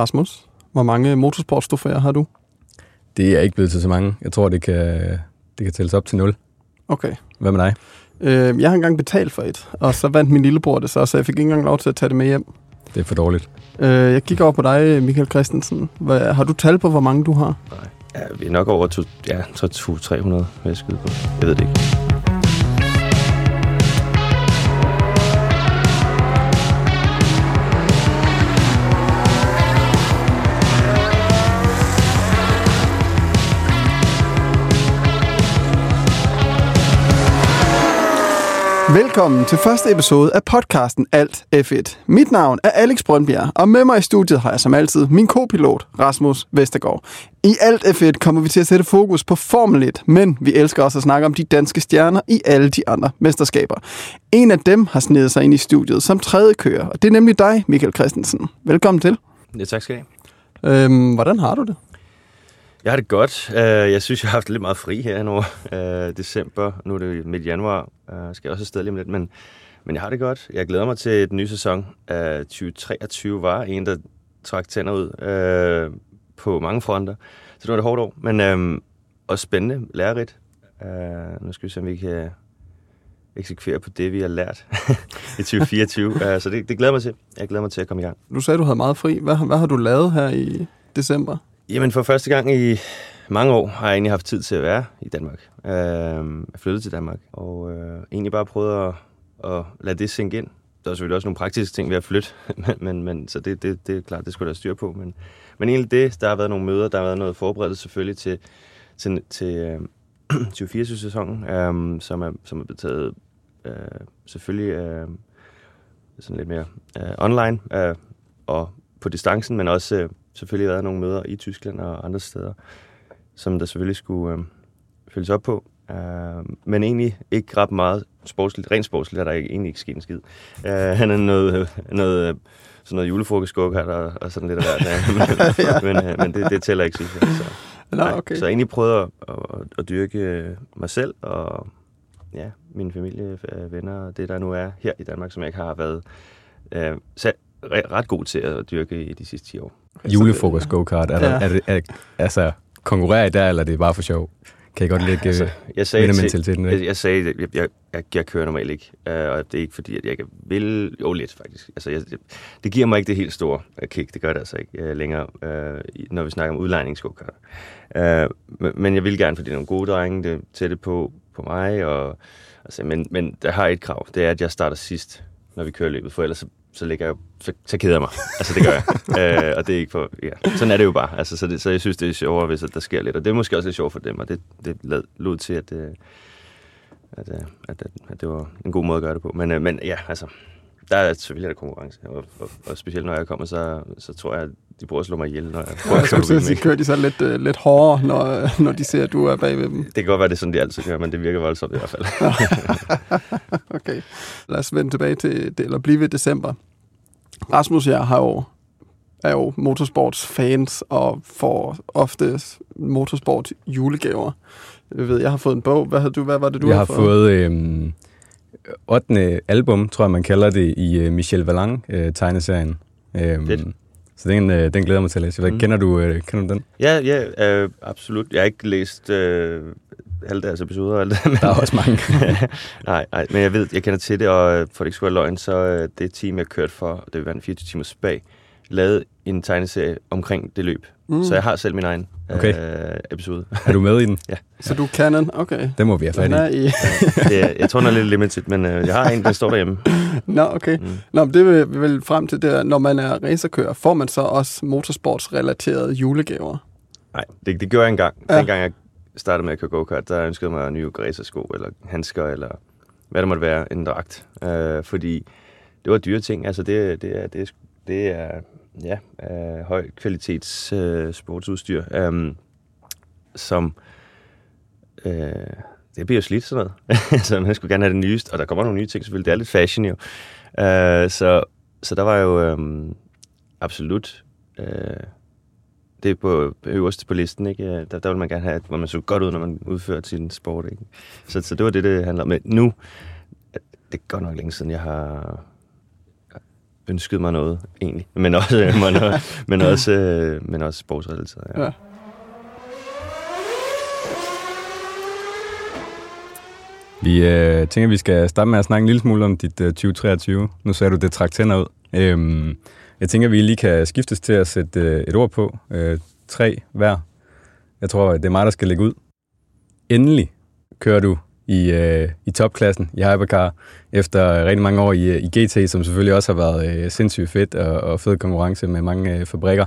Rasmus, hvor mange motorsportstrofæer har du? Det er ikke blevet til så mange. Jeg tror, det kan, det kan tælles op til 0. Okay. Hvad med dig? Øh, jeg har engang betalt for et, og så vandt min lillebror det så, så jeg fik ikke engang lov til at tage det med hjem. Det er for dårligt. Øh, jeg kigger over på dig, Michael Christensen. Hvad, har du tal på, hvor mange du har? Nej. Ja, vi er nok over to, ja, 200-300, vil jeg skyde på. Jeg ved det ikke. Velkommen til første episode af podcasten Alt F1. Mit navn er Alex Brøndbjerg, og med mig i studiet har jeg som altid min kopilot Rasmus Vestergaard. I Alt F1 kommer vi til at sætte fokus på Formel 1, men vi elsker også at snakke om de danske stjerner i alle de andre mesterskaber. En af dem har snedet sig ind i studiet som tredje kører, og det er nemlig dig, Michael Christensen. Velkommen til. Ja, tak skal I have. Øhm, hvordan har du det? Jeg har det godt. Øh, Jeg synes, jeg har haft lidt meget fri her nu. Øh, December, nu er det midt januar. Jeg skal også afsted lige om lidt, men, men jeg har det godt. Jeg glæder mig til den nye sæson. Øh, 2023 var en, der trak tænder ud øh, på mange fronter. Så det var et hårdt år, men øh, også spændende, lærerigt. Øh, nu skal vi se, om vi kan eksekvere på det, vi har lært i 2024. uh, så det, det glæder mig til. Jeg glæder mig til at komme i gang. Du sagde, du havde meget fri. Hvad, hvad har du lavet her i december? Jamen for første gang i mange år har jeg egentlig haft tid til at være i Danmark. Øh, jeg flyttede til Danmark, og øh, egentlig bare prøvet at, at lade det sænke ind. Der er selvfølgelig også nogle praktiske ting ved at flytte, men, men, men så det, det, det er klart, det skulle der styr på. Men, men egentlig det, der har været nogle møder, der har været noget forberedelse selvfølgelig til, til, til øh, 24-sæsonen, øh, som, er, som er betaget øh, selvfølgelig øh, sådan lidt mere øh, online øh, og på distancen, men også øh, selvfølgelig været nogle møder i Tyskland og andre steder, som der selvfølgelig skulle øh, følges op på. Uh, men egentlig ikke ret meget sportsligt. Rent sportsligt er der egentlig ikke sket en skid. Uh, han er noget, noget, sådan noget julefrokostskuk her, der, og sådan lidt af hvert. men, men, men det, det tæller ikke, synes jeg. Så, Nå, okay. så jeg egentlig prøvet at, at, at dyrke mig selv og ja, min familie, venner og det, der nu er her i Danmark, som jeg ikke har været uh, selv, ret god til at dyrke i de sidste 10 år. Julefrokost go-kart. Er, der, ja. er, det, er, altså, konkurrerer I der, eller er det bare for sjov? Kan I godt lægge altså, jeg sagde til, jeg, jeg sagde, jeg, jeg, jeg, jeg kører normalt ikke, uh, og det er ikke fordi, at jeg ikke vil, jo lidt faktisk. Altså, jeg, det giver mig ikke det helt store kick, det gør det altså ikke uh, længere, uh, når vi snakker om udlejningsgokart. Uh, men jeg vil gerne, fordi det er nogle gode drenge, det er tætte på, på mig, og, altså, men, men der har et krav, det er, at jeg starter sidst, når vi kører løbet, for ellers så så ligger jeg så, så keder jeg mig. Altså, det gør jeg. øh, og det er ikke for... Ja. Sådan er det jo bare. Altså, så, det, så jeg synes, det er sjovere, hvis der sker lidt. Og det er måske også lidt sjovt for dem, og det, det lod til, at, det, at, at, at, at det var en god måde at gøre det på. Men, øh, men ja, altså, der er selvfølgelig der konkurrence, og, og, og specielt når jeg kommer, så, så tror jeg, de bruger at slå mig ihjel, når jeg prøver ja, jeg at sige, kører de så lidt, uh, lidt hårdere, når, når de ser, at du er bag ved dem? Det kan godt være, det er sådan, de altid gør, men det virker voldsomt i hvert fald. okay. Lad os vende tilbage til, det, eller blive ved december. Rasmus og jeg har jo, er jo motorsportsfans og får ofte motorsport julegaver. Jeg ved, jeg har fået en bog. Hvad, har du, hvad var det, du jeg har fået? Jeg har fået øhm, 8. album, tror jeg, man kalder det, i uh, Michel Valang-tegneserien. Øh, øhm. Så den, øh, den glæder mig til at læse. Hvad, mm. kender, du, øh, kender du den? Ja, ja øh, absolut. Jeg har ikke læst øh, alle deres episoder og alt det. Men, der er også mange. nej, nej, men jeg ved, jeg kender til det, og for det ikke skulle være løgn, så øh, det team, jeg kørt for, det var en 24 timers bag, lavede en tegneserie omkring det løb. Mm. Så jeg har selv min egen okay. øh, episode. Er du med i den? ja. Så du kan den? Okay. Det må vi have fat i. i. det, jeg tror, den er lidt limited, men øh, jeg har en, der står derhjemme. Nå, okay. Mm. Nå, men det vil vi vel frem til, det er, når man er racerkører, får man så også motorsportsrelaterede julegaver? Nej, det, det gjorde jeg engang. Ja. Dengang jeg startede med at køre go-kart, der ønskede mig nye racersko, eller handsker, eller hvad det måtte være, en dragt. Øh, fordi det var dyre ting. Altså, det, det, er, det, er, det er ja, øh, høj kvalitets øh, sportsudstyr, øh, som øh, det bliver jo slidt sådan noget. så man skulle gerne have det nyeste, og der kommer nogle nye ting selvfølgelig. Det er lidt fashion jo. Øh, så, så der var jo øh, absolut øh, det er på øverste på listen, ikke? Øh, der, der vil man gerne have, hvor man så godt ud, når man udfører sin sport, ikke? Så, så det var det, det handler om. Men nu, det er godt nok længe siden, jeg har ønsket mig noget, egentlig. Men også, men, også, men også, øh, men også sportsrelateret. Ja. ja. Vi øh, tænker, at vi skal starte med at snakke en lille smule om dit øh, 2023. Nu sagde du, det trak tænder ud. Øhm, jeg tænker, at vi lige kan skiftes til at sætte øh, et ord på. Øh, tre hver. Jeg tror, det er mig, der skal lægge ud. Endelig kører du i, øh, i topklassen i Hypercar, efter rigtig mange år i, i GT, som selvfølgelig også har været øh, sindssygt fedt og, og fed konkurrence med mange øh, fabrikker.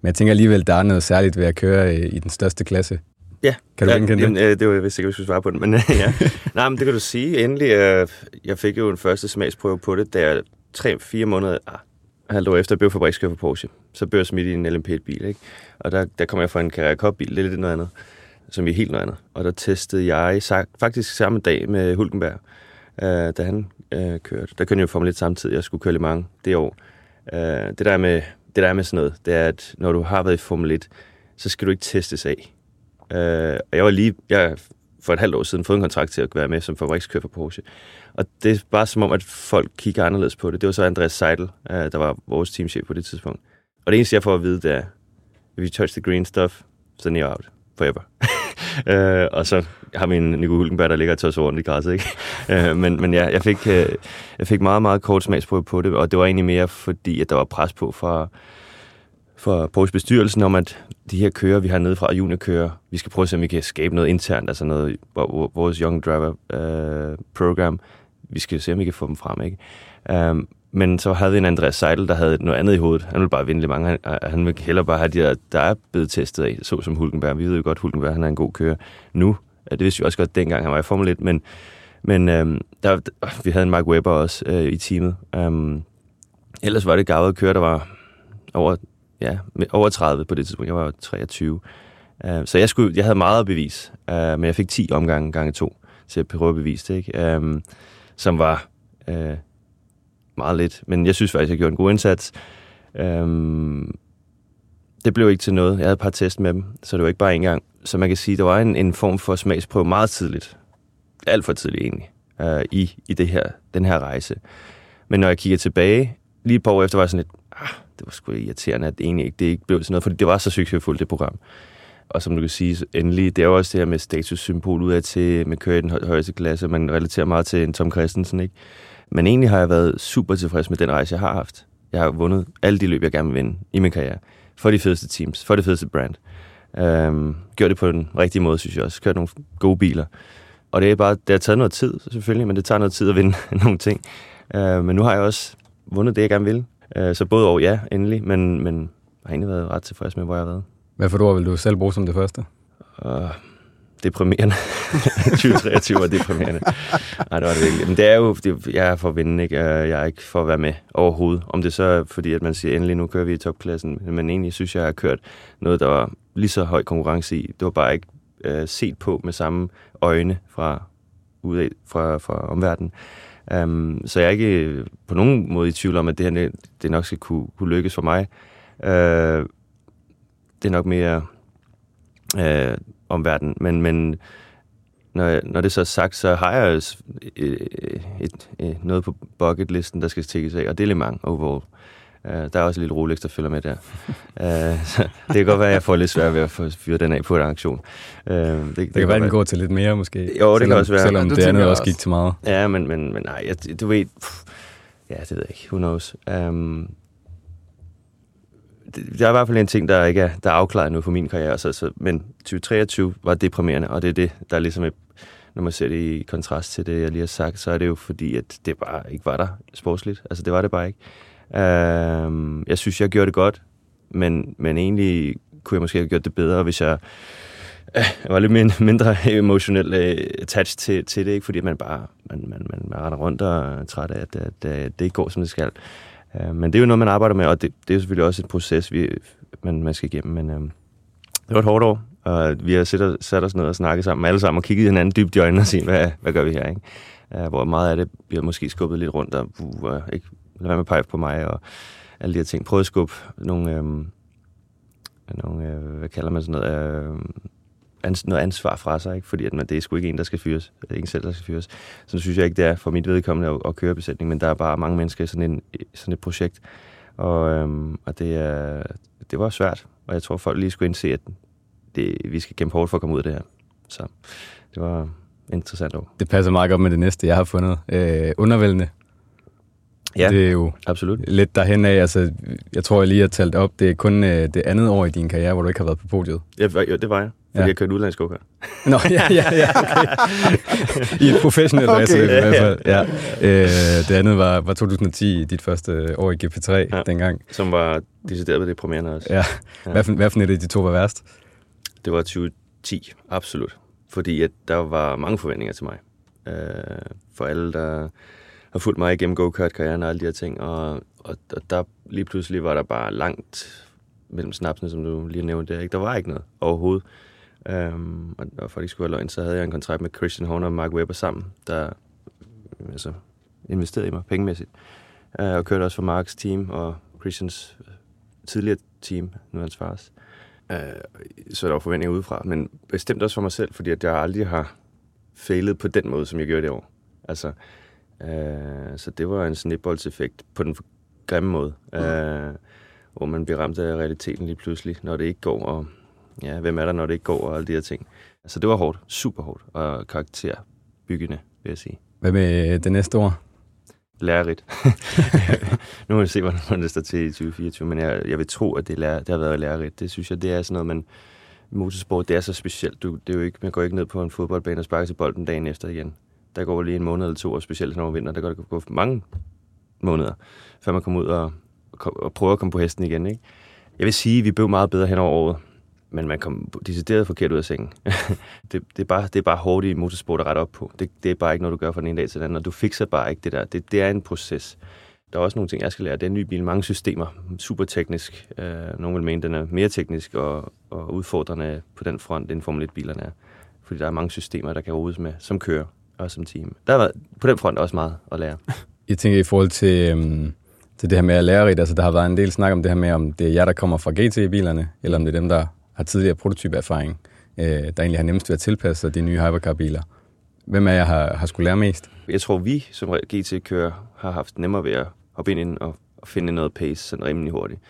Men jeg tænker alligevel, der er noget særligt ved at køre øh, i den største klasse. Ja. Kan du ja, genkende det? Øh, det var jeg vist ikke, hvis vi svare på det, men ja. Nej, men det kan du sige. Endelig, øh, jeg fik jo en første smagsprøve på det, da jeg tre-fire måneder, ah, halvt år efter, blev fabrikskører for Porsche. Så blev jeg smidt i en LMP1-bil, ikke? Og der, der kom jeg fra en Carrera Cup-bil, det er lidt noget andet som er helt noget andet. Og der testede jeg faktisk samme dag med Hulkenberg, øh, da han øh, kørte. Der kørte jeg jo Formel 1 samtidig, jeg skulle køre Le Mans det år. Øh, det, der med, det der er med sådan noget, det er, at når du har været i Formel 1, så skal du ikke testes af. Øh, og jeg var lige, jeg for et halvt år siden fået en kontrakt til at være med som fabrikskører for Porsche. Og det er bare som om, at folk kigger anderledes på det. Det var så Andreas Seidel, øh, der var vores teamchef på det tidspunkt. Og det eneste, jeg får at vide, det er, if you touch the green stuff, then you're out forever. øh, og så har vi en Nico Hulkenberg, der ligger og tør rundt i græsset, ikke? øh, men, men ja, jeg fik, øh, jeg fik meget, meget kort smagsprøve på det, og det var egentlig mere fordi, at der var pres på fra, fra Porsche bestyrelsen om, at de her kører, vi har nede fra juniorkører, vi skal prøve at se, om vi kan skabe noget internt, altså noget, vores Young Driver øh, program, vi skal se, om vi kan få dem frem, ikke? Um, men så havde vi en Andreas Seidel, der havde noget andet i hovedet. Han ville bare vinde lidt mange. Han, han ville hellere bare have de der, der er blevet testet af, så som Hulkenberg. Vi ved jo godt, at Hulkenberg han er en god kører nu. Det vidste vi også godt dengang, han var i Formel 1. Men, men øhm, der, vi havde en Mark Webber også øh, i teamet. Øhm, ellers var det gavede kører, der var over, ja, over 30 på det tidspunkt. Jeg var 23. Uh, øh, så jeg, skulle, jeg havde meget at bevise, Øh, men jeg fik 10 omgange gange to til at prøve at bevise det, ikke? Um, som var... Øh, meget lidt. Men jeg synes faktisk, jeg gjorde en god indsats. Øhm, det blev ikke til noget. Jeg havde et par test med dem, så det var ikke bare en gang. Så man kan sige, der var en, en form for smagsprøve meget tidligt. Alt for tidligt egentlig. Øh, i, i det her, den her rejse. Men når jeg kigger tilbage, lige et par år efter, var jeg sådan lidt, ah, det var sgu irriterende, at det egentlig ikke, det ikke blev til noget, fordi det var så succesfuldt, det program. Og som du kan sige, endelig, det er jo også det her med statussymbol ud af til, med kører i den højeste klasse, man relaterer meget til en Tom Christensen, ikke? Men egentlig har jeg været super tilfreds med den rejse, jeg har haft. Jeg har vundet alle de løb, jeg gerne vil vinde i min karriere. For de fedeste teams, for det fedeste brand. Øhm, gjort det på den rigtige måde, synes jeg også. Kørt nogle gode biler. Og det er bare, det har taget noget tid, selvfølgelig, men det tager noget tid at vinde nogle ting. Øh, men nu har jeg også vundet det, jeg gerne vil. Øh, så både og ja, endelig, men, men har egentlig været ret tilfreds med, hvor jeg har været. Hvad for ord vil du selv bruge som det første? Uh, deprimerende. 2023 var deprimerende. Nej, det var det virkelig. Men det er jo, det, jeg er for at vinde, ikke? Jeg er ikke for at være med overhovedet. Om det så er fordi, at man siger, endelig nu kører vi i topklassen. Men egentlig synes jeg, jeg har kørt noget, der var lige så høj konkurrence i. Det var bare ikke øh, set på med samme øjne fra, ud fra, fra omverdenen. Um, så jeg er ikke øh, på nogen måde i tvivl om, at det her det nok skal kunne, kunne lykkes for mig. Uh, det er nok mere... Uh, om verden. Men, men når, når det så er sagt, så har jeg et, et, et, et, noget på bucketlisten, der skal stikkes af, og det er Le Mans overall. Uh, der er også lidt Rolex, der følger med der. Uh, så det kan godt være, at jeg får lidt svært ved at få fyret den af på en aktion. Uh, det, det, det kan være, at den går til lidt mere, måske. Jo, det selvom, kan også være. Selvom ja, det andet også gik til meget. Ja, men, men, men nej, jeg, du ved... Pff, ja, det ved jeg ikke. Who knows? Um, der er i hvert fald en ting, der ikke er, der er afklaret nu for min karriere. Så, så, men 2023 var deprimerende, og det er det, der er ligesom, når man ser det i kontrast til det, jeg lige har sagt, så er det jo fordi, at det bare ikke var der sportsligt. Altså, det var det bare ikke. Uh, jeg synes, jeg gjorde det godt, men, men egentlig kunne jeg måske have gjort det bedre, hvis jeg, jeg var lidt mindre, emotionelt øh, attached til, til det, ikke? fordi man bare man, man, man, man render rundt og er træt af, at, at, at det ikke går, som det skal. Øh, men det er jo noget, man arbejder med, og det, det er selvfølgelig også et proces, vi, man, man skal igennem. Men øh, det var et hårdt år, og vi har sat, sat os ned og snakket sammen alle sammen, og kigget hinanden dybt i øjnene og set, hvad, hvad gør vi her? Ikke? Øh, hvor meget af det bliver måske skubbet lidt rundt, og uh, øh, ikke lad være med pipe på mig, og alle de her ting. Prøv at skubbe nogle, øh, nogle øh, hvad kalder man sådan noget, øh, ans, noget ansvar fra sig, ikke? fordi at man, det er sgu ikke en, der skal fyres. Det er ikke selv, der skal fyres. Så synes jeg ikke, det er for mit vedkommende at, at køre besætning, men der er bare mange mennesker i sådan, en, sådan et projekt. Og, øhm, og det, er, det var svært, og jeg tror, folk lige skulle indse, at det, vi skal kæmpe hårdt for at komme ud af det her. Så det var interessant år. Det passer meget godt med det næste, jeg har fundet. Øh, undervældende. Ja, Det er jo absolut. lidt derhen af. Altså, jeg tror, jeg lige har talt op. Det er kun øh, det andet år i din karriere, hvor du ikke har været på podiet. Ja, det var jeg, fordi Ja. ja. jeg kørte udlandsk go Nå, ja, ja, ja, okay. I et professionelt Okay. okay. racerløb i Ja, hvert ja. fald. Ja. Øh, det andet var, var 2010, dit første år i GP3 ja. Ja. dengang. som var decideret ved det premierende også. Ja. Ja. Hvad, for, hvad for et af de to var værst? Det var 2010, absolut. Fordi at der var mange forventninger til mig. Øh, for alle, der har fulgt mig igennem go-kart-karrieren og alle de her ting. Og, og, og der lige pludselig var der bare langt mellem snapsene, som du lige nævnte der. Ikke? Der var ikke noget overhovedet. Um, og, og for at ikke skulle være løgn, så havde jeg en kontrakt med Christian Horner og Mark Webber sammen, der øh, altså, investerede i mig pengemæssigt. Uh, og kørte også for Marks team og Christians øh, tidligere team, nu hans fars. Uh, så er der var forventninger udefra, men bestemt også for mig selv, fordi at jeg aldrig har failet på den måde, som jeg gjorde det år. Altså, uh, så det var en snibboldseffekt på den grimme måde, uh, hvor man bliver ramt af realiteten lige pludselig, når det ikke går, og ja, hvem er der, når det ikke går, og alle de her ting. Så det var hårdt, super hårdt, og karakterbyggende, vil jeg sige. Hvad med det næste år? Lærerigt. nu må vi se, hvordan det står til i 2024, men jeg, jeg vil tro, at det, lærer, det har været lærerigt. Det synes jeg, det er sådan noget, man... Motorsport, det er så specielt. Du, det er jo ikke, man går ikke ned på en fodboldbane og sparker til bolden dagen efter igen. Der går lige en måned eller to, og specielt når man vinder, der går det gå mange måneder, før man kommer ud og, og, og prøver at komme på hesten igen. Ikke? Jeg vil sige, at vi blev meget bedre hen over året, men man kom decideret forkert ud af sengen. det, det, er bare, det er bare hårdt i motorsport at rette op på. Det, det er bare ikke noget, du gør fra den ene dag til den anden, og du fikser bare ikke det der. Det, det er en proces. Der er også nogle ting, jeg skal lære. Det er en ny bil, mange systemer, super teknisk. Øh, nogle vil mene, den er mere teknisk og, og udfordrende på den front, end Formel 1-bilerne er. Fordi der er mange systemer, der kan rodes med, som kører og som team. Der er på den front også meget at lære. Jeg tænker i forhold til, øhm, til det her med at lære altså der har været en del snak om det her med, om det er jer, der kommer fra GT-bilerne, eller om det er dem, der har tidligere prototypeerfaring, øh, der egentlig har nemmest ved at tilpasse sig de nye hypercar-biler. Hvem af jer har, har skulle lære mest? Jeg tror, vi som GT-kører har haft nemmere ved at hoppe ind, og, og finde noget pace sådan rimelig hurtigt.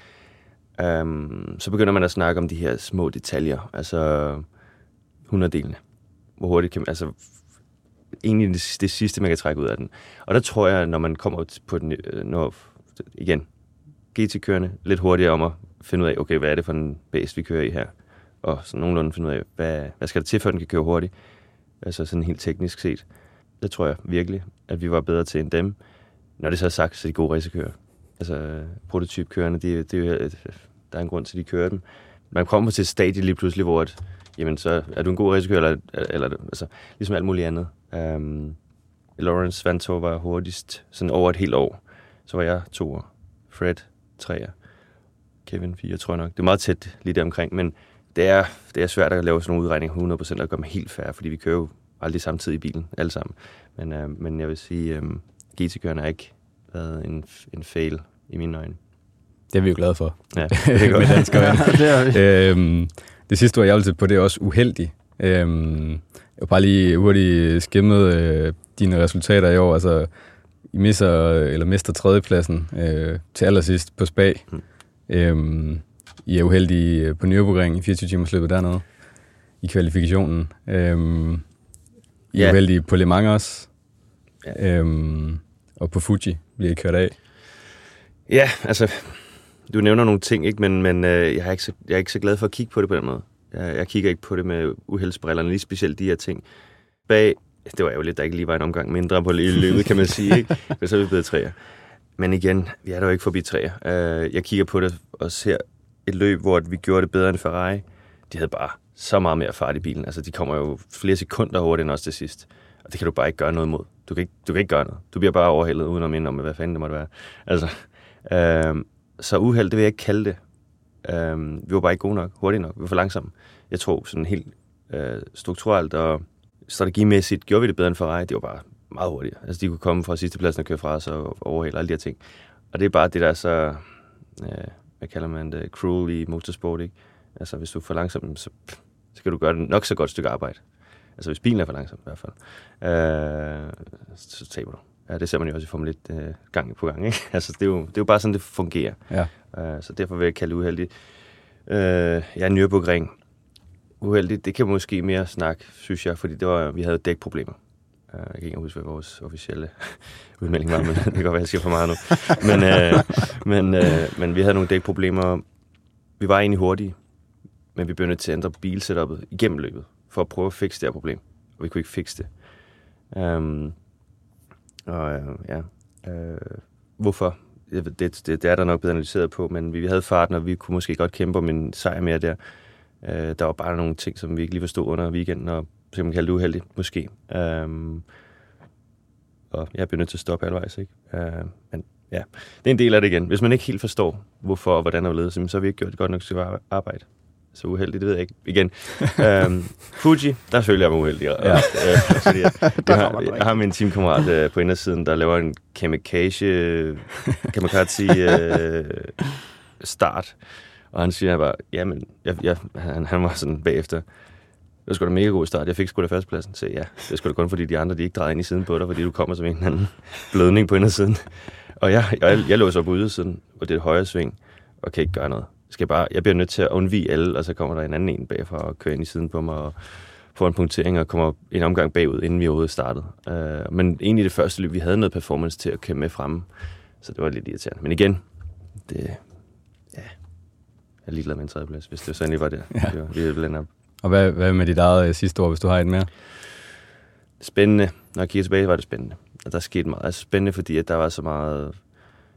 Um, så begynder man at snakke om de her små detaljer, altså 100-delene. Hvor hurtigt kan man, altså egentlig det, det sidste, man kan trække ud af den. Og der tror jeg, når man kommer på den, øh, når, igen, GT-kørende lidt hurtigere om at finde ud af, okay, hvad er det for en base, vi kører i her? Og så nogenlunde finde ud af, hvad, hvad skal der til, for den kan køre hurtigt? Altså sådan helt teknisk set. Det tror jeg virkelig, at vi var bedre til end dem. Når det så er sagt, så er de gode racerkører. Altså prototypkørende, de, de, øh, der er en grund til, at de kører dem. Man kommer til et stadie lige pludselig, hvor at, jamen, så er du en god racerkører, eller, eller altså, ligesom alt muligt andet. Um, Lawrence Vantor var hurtigst sådan over et helt år. Så var jeg toer. Fred treer. Kevin fire, tror jeg nok. Det er meget tæt lige der omkring, men det er, det er svært at lave sådan nogle udregninger 100% og gøre dem helt fair, fordi vi kører jo aldrig samtidig i bilen, alle sammen. Men, øh, men jeg vil sige, øh, GT-kørende har ikke været en, en fail i mine øjne. Det er vi jo glade for. Ja, det er godt. dansk Ja, det er vi. øhm, det sidste ord, jeg vil til på, det er også uheldig. Øhm, jeg vil bare lige hurtigt skimmet øh, dine resultater i år. Altså, I misser, eller mister tredjepladsen øh, til allersidst på Spag. Mm. Øhm, I er uheldige øh, på Nürburgring i 24 timers løbet dernede i kvalifikationen. Øhm, I er Ja. uheldige på Le Mans også. Ja. Øhm, og på Fuji bliver I kørt af. Ja, altså, du nævner nogle ting, ikke? men, men øh, jeg, er ikke så, jeg er ikke så glad for at kigge på det på den måde. Jeg, jeg kigger ikke på det med uheldsbrillerne, lige specielt de her ting. Bag, det var jo lidt, der ikke lige var en omgang mindre på løbet, kan man sige, ikke? men så er vi blevet træer. Men igen, vi er der jo ikke forbi træer. Øh, jeg kigger på det og ser et løb, hvor vi gjorde det bedre end Ferrari. De havde bare så meget mere fart i bilen. Altså, de kommer jo flere sekunder hurtigere end os til sidst. Og det kan du bare ikke gøre noget mod. Du kan ikke, du kan ikke gøre noget. Du bliver bare overhældet, uden at minde om, hvad fanden det måtte være. Altså, øh, så uheld, det vil jeg ikke kalde det. Øh, vi var bare ikke gode nok, hurtigt nok. Vi var for langsomme. Jeg tror sådan helt øh, strukturelt og strategimæssigt gjorde vi det bedre end Ferrari. Det var bare meget hurtigere. Altså, de kunne komme fra sidste pladsen og køre fra os og overhælde alle de her ting. Og det er bare det, der er så, øh, hvad kalder man det, cruel i motorsport, ikke? Altså, hvis du er for langsom, så pff, skal du gøre det nok så godt stykke arbejde. Altså hvis bilen er for langsom i hvert fald, øh, så taber du. Ja, det ser man jo også i Formel 1 øh, gang på gang. Ikke? Altså, det, er jo, det er jo bare sådan, det fungerer. Ja. Øh, så derfor vil jeg kalde det uheldigt. Øh, ja, Nürburgring. Uheldigt, det kan måske mere snak, synes jeg, fordi det var, vi havde dækproblemer. Øh, jeg kan ikke huske, hvad vores officielle udmelding var, men det kan godt være, jeg siger for meget nu. Men, øh, men, øh, men vi havde nogle dækproblemer. Vi var egentlig hurtige, men vi blev nødt til at ændre bilsetupet igennem løbet, for at prøve at fikse det her problem. Og vi kunne ikke fikse det. Um, og øh, ja, øh, hvorfor? Det, det, det er der nok blevet analyseret på, men vi, vi havde farten, og vi kunne måske godt kæmpe om en sejr mere der. Uh, der var bare nogle ting, som vi ikke lige forstod under weekenden, og så man kalde det uheldigt, måske. Um, og jeg bliver nødt til at stoppe halvvejs, ikke? Uh, men ja, det er en del af det igen. Hvis man ikke helt forstår, hvorfor og hvordan og ledes, så har vi ikke gjort det godt nok til arbejde så uheldig, det ved jeg ikke. Igen. um, Fuji, der føler jeg mig uheldig. Ja. Fordi jeg, jeg, har, jeg har min teamkammerat uh, på indersiden, der laver en kamikaze, kamikaze uh, start. Og han siger bare, jamen, jeg, jeg, han, han var sådan bagefter, det var sgu da mega god start. Jeg fik sgu da førstepladsen. Så ja, det er sgu da kun fordi de andre, de ikke drejede ind i siden på dig, fordi du kommer som en eller anden blødning på indersiden. Og jeg, jeg, jeg lå så på ydersiden, og det er et højre sving, og kan ikke gøre noget skal bare, jeg bliver nødt til at undvige alle, og så kommer der en anden en bagfra og kører ind i siden på mig og får en punktering og kommer en omgang bagud, inden vi overhovedet startede. Uh, men egentlig det første løb, vi havde noget performance til at køre med fremme, så det var lidt irriterende. Men igen, det, ja, jeg er ligeglad med en tredjeplads, hvis det så endelig var det. Ja. det var, vi op. Og hvad, hvad med dit eget øh, sidste år, hvis du har et mere? Spændende. Når jeg kigger tilbage, var det spændende. Og der skete meget. Altså spændende, fordi at der var så meget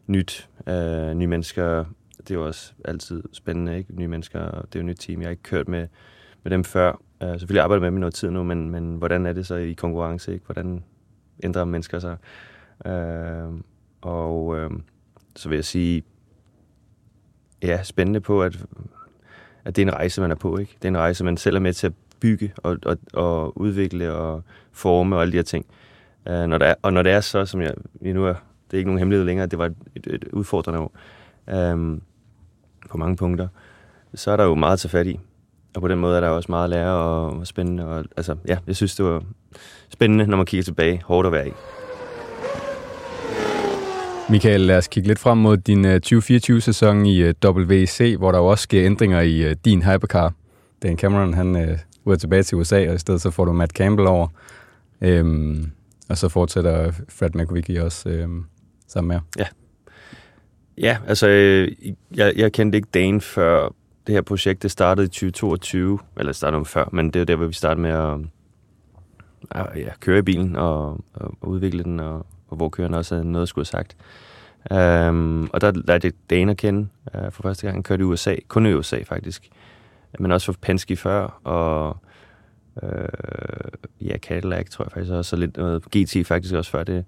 nyt. Øh, nye mennesker, det er jo også altid spændende, ikke? Nye mennesker, det er jo et nyt team. Jeg har ikke kørt med, med dem før. Øh, selvfølgelig arbejder med dem i noget tid nu, men, men hvordan er det så i konkurrence, ikke? Hvordan ændrer mennesker sig? Øh, og øh, så vil jeg sige, ja, spændende på, at, at det er en rejse, man er på, ikke? Det er en rejse, man selv er med til at bygge og, og, og udvikle og forme og alle de her ting. Uh, når der er, og når det er så, som jeg lige nu er, det er ikke nogen hemmelighed længere, det var et, et, et udfordrende år, um, på mange punkter, så er der jo meget at tage fat i. Og på den måde er der også meget at lære og, og spændende. Og, altså, ja, jeg synes, det var spændende, når man kigger tilbage. Hårdt at være i. Michael, lad os kigge lidt frem mod din øh, 2024-sæson i øh, WC, hvor der jo også sker ændringer i øh, din hypercar. Dan Cameron, han øh, er tilbage til USA, og i stedet så får du Matt Campbell over. Øhm, og så fortsætter Fred McVicky også øhm, sammen med. Ja, Ja, altså, øh, jeg, jeg kendte ikke Dan før det her projekt det startede i 2022, eller det startede før, men det er der, hvor vi startede med at ja, køre i bilen og, og udvikle den, og, og hvor køren også havde noget at skulle have sagt. Um, og der lærte jeg Dane at kende uh, for første gang. Han kørte i USA, kun i USA faktisk, men også for Penske før, og uh, ja, Cadillac tror jeg faktisk også, og lidt noget GT faktisk også før det.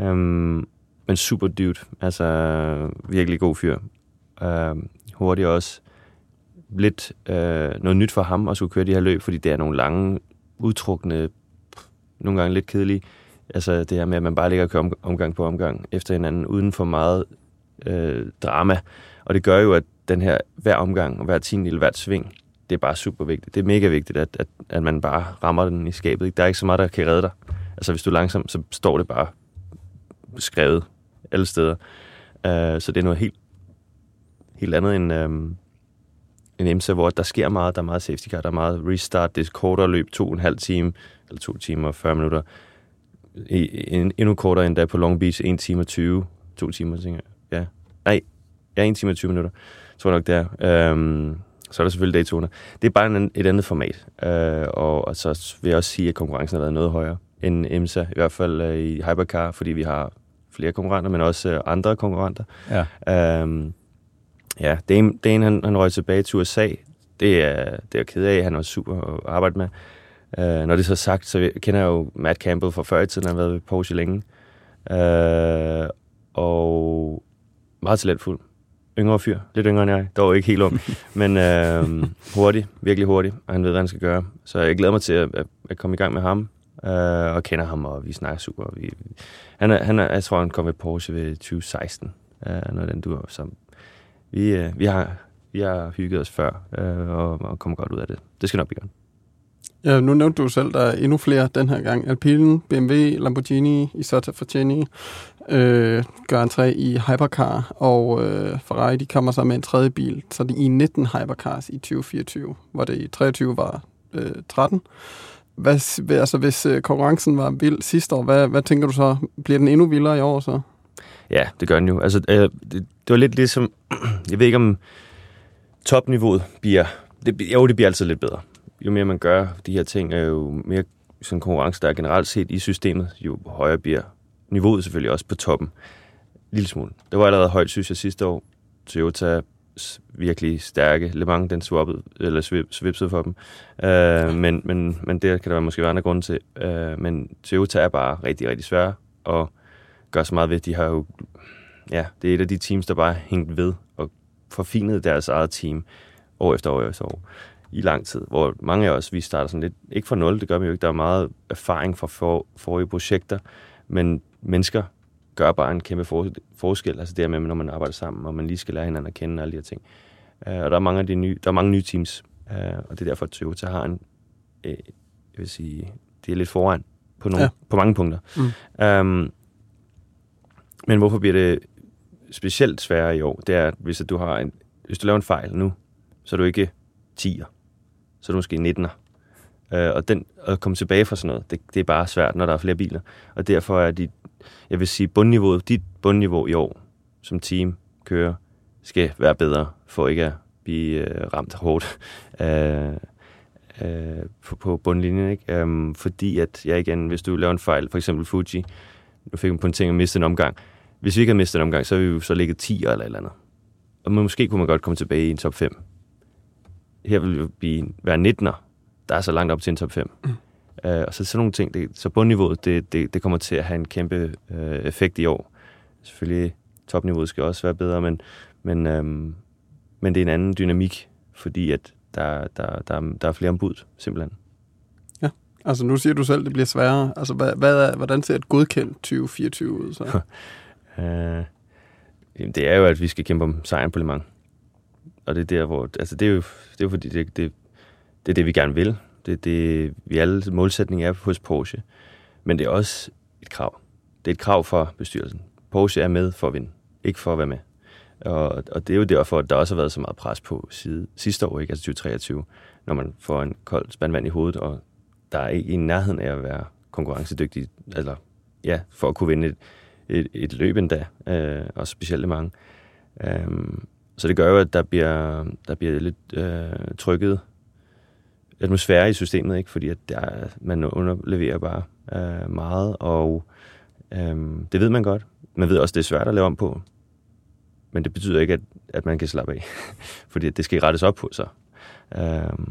Um, men super dude. Altså, virkelig god fyr. Uh, hurtigt også. Lidt uh, noget nyt for ham at skulle køre de her løb, fordi det er nogle lange, udtrukne, nogle gange lidt kedelige. Altså det her med, at man bare ligger og kører omgang på omgang efter hinanden, uden for meget øh, drama. Og det gør jo, at den her hver omgang og hver tiende hvert sving, det er bare super vigtigt. Det er mega vigtigt, at, at, at man bare rammer den i skabet. Der er ikke så meget, der kan redde dig. Altså hvis du er langsom, så står det bare skrevet alle steder. Uh, så det er noget helt, helt andet end, um, en IMSA, hvor der sker meget, der er meget safety car, der er meget restart, det er kortere løb, to og en halv time, eller to timer og 40 minutter. I, en, endnu kortere endda på Long Beach, 1 time og 20, to timer, tænker jeg. Ja. Nej, ja, 1 time og 20 minutter, tror jeg nok, det er. Um, så er der selvfølgelig Daytona. Det er bare en, et andet format. Uh, og, og så vil jeg også sige, at konkurrencen har været noget højere end IMSA, i hvert fald uh, i Hypercar, fordi vi har flere konkurrenter, men også øh, andre konkurrenter. Ja. Øhm, ja, Dane, Dane han, han røg tilbage til USA. Det er, det er jeg ked af. Han var super at arbejde med. Øh, når det er så sagt, så kender jeg jo Matt Campbell fra før i tiden. Han har været ved Porsche længe. Øh, og meget talentfuld. Yngre fyr. Lidt yngre end jeg. Dog ikke helt ung. men øh, hurtig. Virkelig hurtig. Og han ved, hvad han skal gøre. Så jeg glæder mig til at, at, at komme i gang med ham øh, og kender ham, og vi snakker super. Vi, han er, han er, jeg tror, han kom ved Porsche ved 2016, øh, noget den du Så vi, øh, vi har vi har hygget os før, øh, og, og kommer godt ud af det. Det skal nok blive godt. Ja, nu nævnte du selv, der er endnu flere den her gang. Alpine, BMW, Lamborghini, Isotta Fortini øh, gør en 3 i Hypercar, og øh, Ferrari de kommer så med en tredje bil, så det er i 19 Hypercars i 2024, hvor det i 23 var øh, 13. Hvad, altså, hvis øh, konkurrencen var vild sidste år, hvad, hvad tænker du så? Bliver den endnu vildere i år så? Ja, det gør den jo. Altså, øh, det, det var lidt ligesom, jeg ved ikke om topniveauet bliver, det, jo, det bliver altid lidt bedre. Jo mere man gør de her ting, er jo mere sådan konkurrence, der er generelt set i systemet, jo højere bliver niveauet selvfølgelig også på toppen. Lille smule. Det var allerede højt, synes jeg, sidste år. Toyota virkelig stærke. Le Mans, den swappede, eller svipsede for dem. Uh, men, men, men det kan der måske være andre grunde til. Uh, men Toyota er bare rigtig, rigtig svære og gør så meget ved. De har jo, ja, det er et af de teams, der bare hængt ved og forfinet deres eget team år efter år efter år i lang tid, hvor mange af os, vi starter sådan lidt, ikke fra nul, det gør vi jo ikke, der er meget erfaring fra for, forrige projekter, men mennesker gør bare en kæmpe for, forskel, altså det med, når man arbejder sammen, og man lige skal lære hinanden at kende alle de her ting. Uh, og der er mange af de nye, der er mange nye teams, uh, og det er derfor, at Toyota har en, uh, jeg vil sige, det er lidt foran på, nogle, ja. på mange punkter. Mm. Um, men hvorfor bliver det specielt sværere i år? Det er, at hvis du har en, hvis du laver en fejl nu, så er du ikke 10'er, så er du måske 19'er. Øh, og den, at komme tilbage fra sådan noget, det, det er bare svært, når der er flere biler. Og derfor er dit, jeg vil sige, bundniveauet, dit bundniveau i år, som team kører, skal være bedre, for ikke at blive øh, ramt hårdt øh, øh, på, på bundlinjen. Ikke? Um, fordi at, ja igen, hvis du laver en fejl, for eksempel Fuji, nu fik man på en ting at miste en omgang. Hvis vi ikke havde mistet en omgang, så ville vi jo så ligget 10 eller et eller andet. Og måske kunne man godt komme tilbage i en top 5. Her vil vi blive, være 19'er, der er så langt op til en top 5. Mm. Uh, og så sådan nogle ting, det, så bundniveauet, det, det, det kommer til at have en kæmpe uh, effekt i år. Selvfølgelig, topniveauet skal også være bedre, men, men, um, men det er en anden dynamik, fordi at der, der, der, der er flere ombud, simpelthen. Ja, altså nu siger du selv, det bliver sværere. Altså, hvad, hvad er, hvordan ser et godkendt 2024 ud så? uh, det er jo, at vi skal kæmpe om sejren på Le Mans. Og det er der, hvor... Altså, det er jo, det er jo fordi, det, det, det er det, vi gerne vil. Det, det, vi alle målsætning er hos Porsche. Men det er også et krav. Det er et krav for bestyrelsen. Porsche er med for at vinde, ikke for at være med. Og, og det er jo derfor, at der også har været så meget pres på side, sidste år, ikke? altså 2023, når man får en kold spandvand i hovedet, og der er ikke i nærheden af at være konkurrencedygtig, eller ja, for at kunne vinde et, et, et løb endda, øh, og specielt mange. Um, så det gør jo, at der bliver, der bliver lidt øh, trykket atmosfære i systemet, ikke? fordi at der, man underleverer bare øh, meget, og øh, det ved man godt. Man ved også, det er svært at lave om på, men det betyder ikke, at, at man kan slappe af, fordi det skal rettes op på sig. Øh,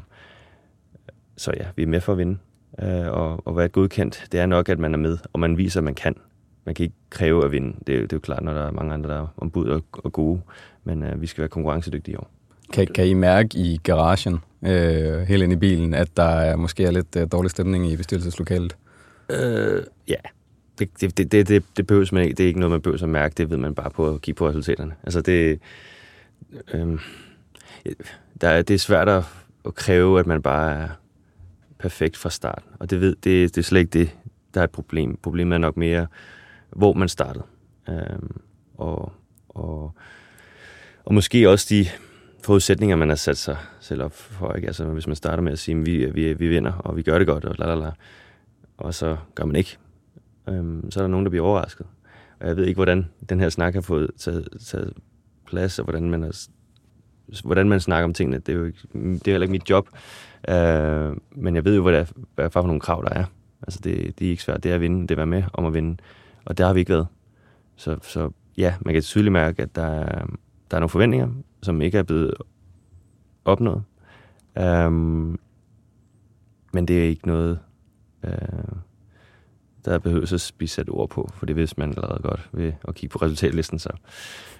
så ja, vi er med for at vinde, øh, og, og være godkendt, det er nok, at man er med, og man viser, at man kan. Man kan ikke kræve at vinde. Det er, det er jo klart, når der er mange andre, der er ombud og, og gode, men øh, vi skal være konkurrencedygtige i år. Kan, kan I mærke i garagen, øh, helt ind i bilen, at der er måske er lidt øh, dårlig stemning i bestyrelseslokalet? Øh, ja, det, det, det, det, det, behøves man ikke. Det er ikke noget, man behøver at mærke. Det ved man bare på at kigge på resultaterne. Altså det, øh, der, er, det er svært at, at kræve, at man bare er perfekt fra start. Og det, ved, det, det er slet ikke det, der er et problem. Problemet er nok mere, hvor man startede. Øh, og, og, og måske også de forudsætninger, man har sat sig selv op for. Ikke? Altså, hvis man starter med at sige, at vi, vi, vi vinder, og vi gør det godt, og la, la, la, og så gør man ikke, øhm, så er der nogen, der bliver overrasket. Og jeg ved ikke, hvordan den her snak har fået taget, taget plads, og hvordan man, har, hvordan man snakker om tingene. Det er jo ikke, det er heller ikke mit job. Øh, men jeg ved jo, hvad, det er, hvad for nogle krav, der er. Altså, det, det er ikke svært. Det er at vinde. Det er at være med om at vinde. Og der har vi ikke været. Så, så ja, man kan tydeligt mærke, at der er, der er nogle forventninger, som ikke er blevet opnået. Um, men det er ikke noget, uh, der behøver at blive sat ord på, for det vidste man allerede godt ved at kigge på resultatlisten. Så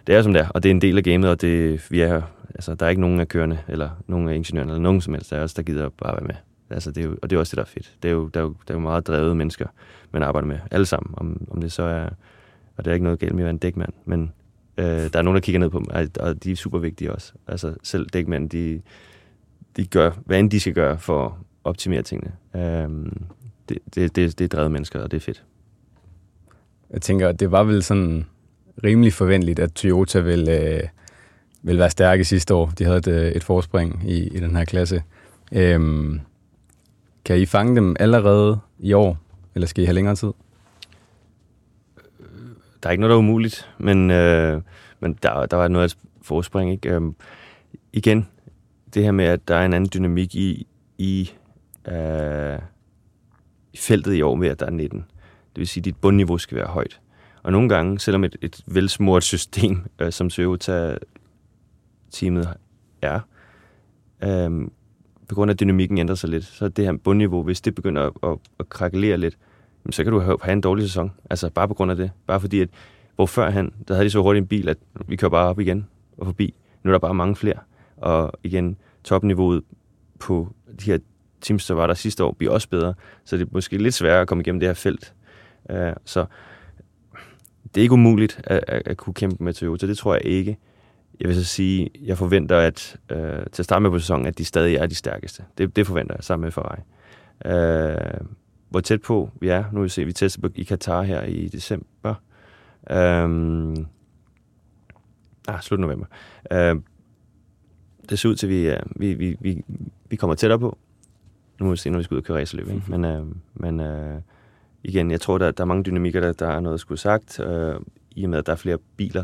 det er som det er, og det er en del af gamet, og det, vi er, altså, der er ikke nogen af kørende, eller nogen af ingeniørerne, eller nogen som helst, der er også, der gider bare være med. Altså, det er jo, og det er også det, der er fedt. Det er jo, der, er jo, der er jo meget drevet mennesker, man arbejder med, alle sammen. Om, om det så er, og det er ikke noget galt med at være en dækmand, men Øh, der er nogen, der kigger ned på dem, og de er super vigtige også. Altså selv dækmænd, de, de gør, hvad end de skal gøre for at optimere tingene. Øh, det, det, det, det er drevet mennesker, og det er fedt. Jeg tænker, det var vel sådan rimelig forventeligt, at Toyota vil, øh, vil være stærke sidste år. De havde et, øh, et forspring i, i den her klasse. Øhm, kan I fange dem allerede i år, eller skal I have længere tid? Der er ikke noget, der er umuligt, men, øh, men der, der var noget af et forspring. Ikke? Øhm, igen, det her med, at der er en anden dynamik i, i, øh, feltet i år med, at der er 19. Det vil sige, at dit bundniveau skal være højt. Og nogle gange, selvom et, et velsmurt system, øh, som Toyota-teamet er, øh, på grund af dynamikken ændrer sig lidt, så det her bundniveau, hvis det begynder at, at, at krakelere lidt, så kan du have, have en dårlig sæson. Altså bare på grund af det. Bare fordi, at hvor førhen, der havde de så hurtigt en bil, at vi kører bare op igen og forbi. Nu er der bare mange flere. Og igen, topniveauet på de her teams, der var der sidste år, bliver også bedre. Så det er måske lidt sværere at komme igennem det her felt. Uh, så det er ikke umuligt at, at, at kunne kæmpe med Toyota. Det tror jeg ikke. Jeg vil så sige, jeg forventer at uh, til at starte med på sæsonen, at de stadig er de stærkeste. Det, det forventer jeg sammen med Ferrari. Uh, hvor tæt på vi er. Nu vil vi se, vi tester i Katar her i december. Um, ah, slut november. Uh, det ser ud til, at vi, uh, vi, vi, vi, vi kommer tættere på. Nu må vi se, når vi skal ud og køre racerløb. Ikke? Men, uh, men uh, igen, jeg tror, der, der er mange dynamikker, der, der er noget at skulle sagt. Uh, I og med, at der er flere biler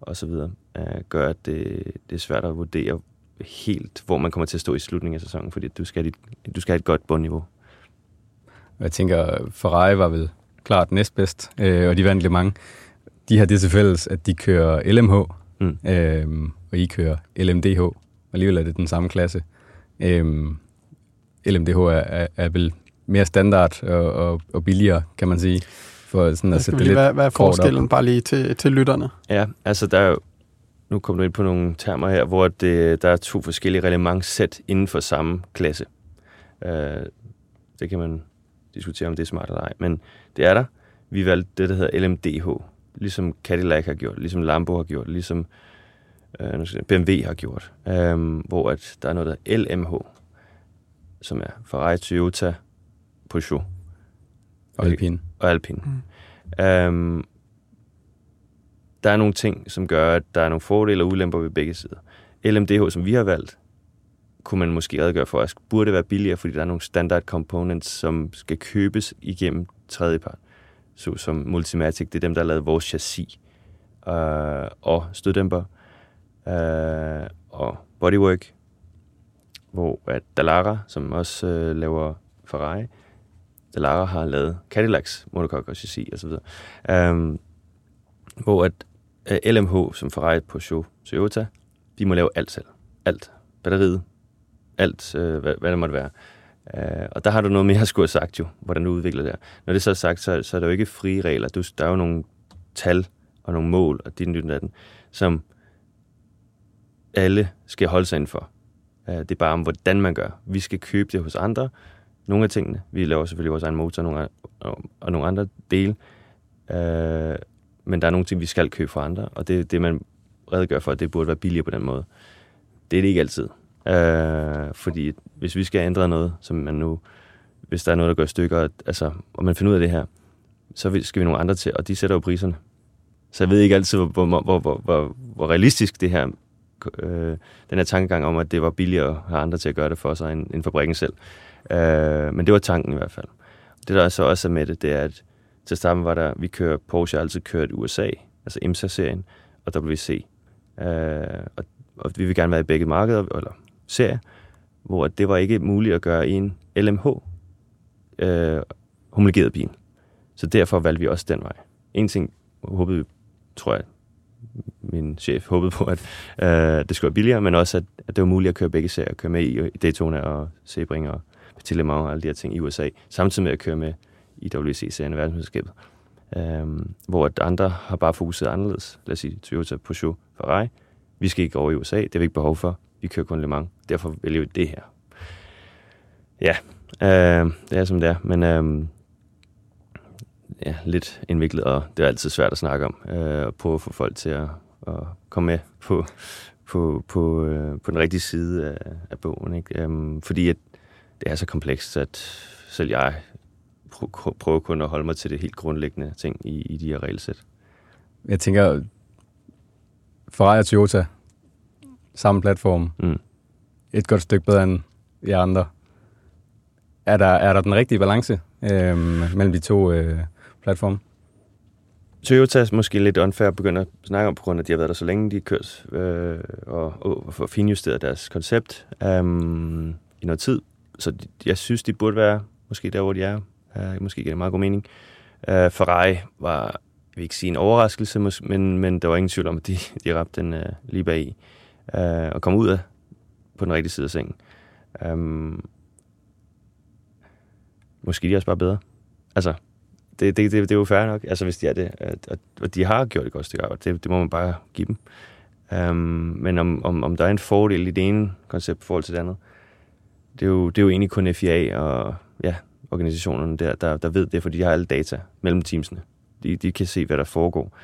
og så videre, uh, gør, at det, det er svært at vurdere helt, hvor man kommer til at stå i slutningen af sæsonen, fordi du skal, du skal have et godt bundniveau. Jeg tænker, Ferrari var vel klart næstbedst, øh, og de vandt mange. De har det til fælles, at de kører LMH, mm. øh, og I kører LMDH. Alligevel er det den samme klasse. Øh, LMDH er, er, er vel mere standard og, og, og billigere, kan man sige. For sådan at sætte det lidt hvad, hvad er forskellen op. bare lige til, til lytterne? Ja, altså der er jo, nu kommer du ind på nogle termer her, hvor det, der er to forskellige relevanssæt inden for samme klasse. Uh, det kan man diskutere, om det er smart eller ej. Men det er der. Vi valgte det, der hedder LMDH. Ligesom Cadillac har gjort, ligesom Lambo har gjort, ligesom øh, BMW har gjort. Øh, hvor at der er noget, der LMH, som er Ferrari, Toyota, Peugeot. Og Alpine. Og Alpine. Mm. Øhm, der er nogle ting, som gør, at der er nogle fordele og ulemper ved begge sider. LMDH, som vi har valgt, kunne man måske redegøre for, at burde være billigere, fordi der er nogle standard components, som skal købes igennem tredjepart. Så som Multimatic, det er dem, der har lavet vores chassis øh, og støddæmper øh, og bodywork, hvor at Dallara, som også øh, laver Ferrari, Dallara har lavet Cadillacs monocoque og chassis osv. øh, hvor at øh, LMH, som Ferrari på show Toyota, de må lave alt selv. Alt. Batteriet, alt, øh, hvad, hvad det måtte være. Øh, og der har du noget mere at skulle have sagt jo, hvordan du udvikler det Når det så er sagt, så, så er der jo ikke frie regler. Du, der er jo nogle tal og nogle mål og din af den som alle skal holde sig indenfor. Øh, det er bare om, hvordan man gør. Vi skal købe det hos andre. Nogle af tingene. Vi laver selvfølgelig vores egen motor nogle, og, og nogle andre dele. Øh, men der er nogle ting, vi skal købe fra andre, og det er det, man redegør for, at det burde være billigere på den måde. Det er det ikke altid. Øh, fordi hvis vi skal ændre noget, som man nu, hvis der er noget, der går i stykker, altså, og man finder ud af det her, så skal vi nogle andre til, og de sætter jo priserne. Så jeg ved ikke altid, hvor, hvor, hvor, hvor, hvor, hvor realistisk det her, øh, den her tankegang om, at det var billigere at have andre til at gøre det for sig, end, end fabrikken selv. Øh, men det var tanken i hvert fald. Det der så også er med det, det er, at til starten var der, vi kører, Porsche har altid kørt USA, altså IMSA-serien, og WC. Øh, og, og vi vil gerne være i begge markeder, eller serie, hvor det var ikke muligt at gøre en LMH øh, homologeret bil. Så derfor valgte vi også den vej. En ting håbede vi, tror jeg, min chef håbede på, at øh, det skulle være billigere, men også, at, at det var muligt at køre begge serier, køre med i Daytona og Sebring og Petit Le Mans og alle de her ting i USA, samtidig med at køre med i WC-serien af verdensmesterskabet. Um, hvor at andre har bare fokuseret anderledes. Lad os sige Toyota, Peugeot, Ferrari. Vi skal ikke over i USA, det har vi ikke behov for. Vi kører kun Le Mans. Derfor vælger vi det her. Ja, øh, det er som det er, men øh, ja, lidt indviklet, og det er altid svært at snakke om. Øh, og prøve at få folk til at, at komme med på, på, på, øh, på den rigtige side af, af bogen. Ikke? Øh, fordi at det er så komplekst, at selv jeg prøver kun at holde mig til det helt grundlæggende ting i, i de her regelsæt. Jeg tænker, Ferrari og Toyota, samme platform, mm. et godt stykke bedre end i andre. Er der, er der den rigtige balance øh, mellem de to øh, platforme? Toyota er måske lidt unfair at begynde at snakke om, på grund af, at de har været der så længe, de har kørt øh, og, og, og finjusteret deres koncept um, i noget tid. Så de, jeg synes, de burde være måske der, hvor de er. Uh, måske giver det meget god mening. Uh, Ferrari var, jeg vil ikke sige en overraskelse, men, men der var ingen tvivl om, at de, de ramte den uh, lige bag i øh, og komme ud af på den rigtige side af sengen. Um, måske de er også bare bedre. Altså, det, det, det, det er jo fair nok, altså hvis de er det. Og, og de har gjort et godt stykke arbejde, det, det må man bare give dem. Um, men om, om, om der er en fordel i det ene koncept i forhold til det andet, det er jo, det er jo egentlig kun FIA og ja, organisationerne der, der, der ved det, fordi de har alle data mellem teamsene. De, de kan se, hvad der foregår,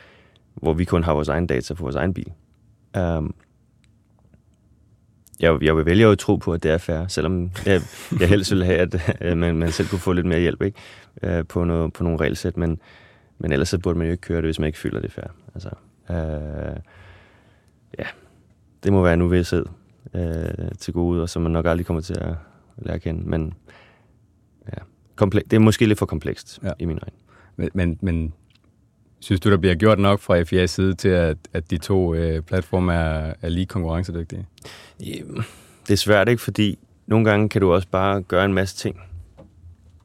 hvor vi kun har vores egen data på vores egen bil. Um, jeg, jeg vil vælge at tro på, at det er fair, selvom jeg, jeg helst ville have, at man, man selv kunne få lidt mere hjælp ikke? Uh, på, noget, på nogle regelsæt, men, men ellers så burde man jo ikke køre det, hvis man ikke føler det fair. Altså, uh, ja, det må være en uvidshed uh, til gode, og som man nok aldrig kommer til at lære at kende. Men ja, komple- det er måske lidt for komplekst ja. i min øjne. Men, men, men Synes du, der bliver gjort nok fra FIA's side til, at, at de to øh, platforme er, er lige konkurrencedygtige? Det er svært, ikke? Fordi nogle gange kan du også bare gøre en masse ting,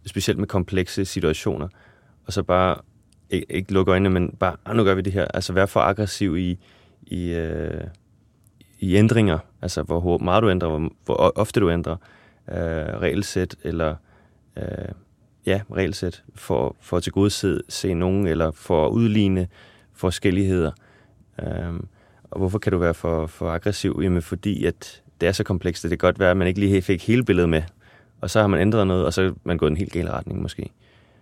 specielt med komplekse situationer, og så bare ikke, ikke lukke øjnene, men bare, ah, nu gør vi det her. Altså vær for aggressiv i, i, øh, i ændringer, altså hvor meget du ændrer, hvor, hvor ofte du ændrer øh, regelsæt, eller øh, ja, regelsæt for, for at tilgodese se nogen, eller for at udligne forskelligheder. Um, og hvorfor kan du være for, for aggressiv? Jamen fordi, at det er så komplekst, at det kan godt være, at man ikke lige fik hele billedet med. Og så har man ændret noget, og så er man gået en helt gal retning måske.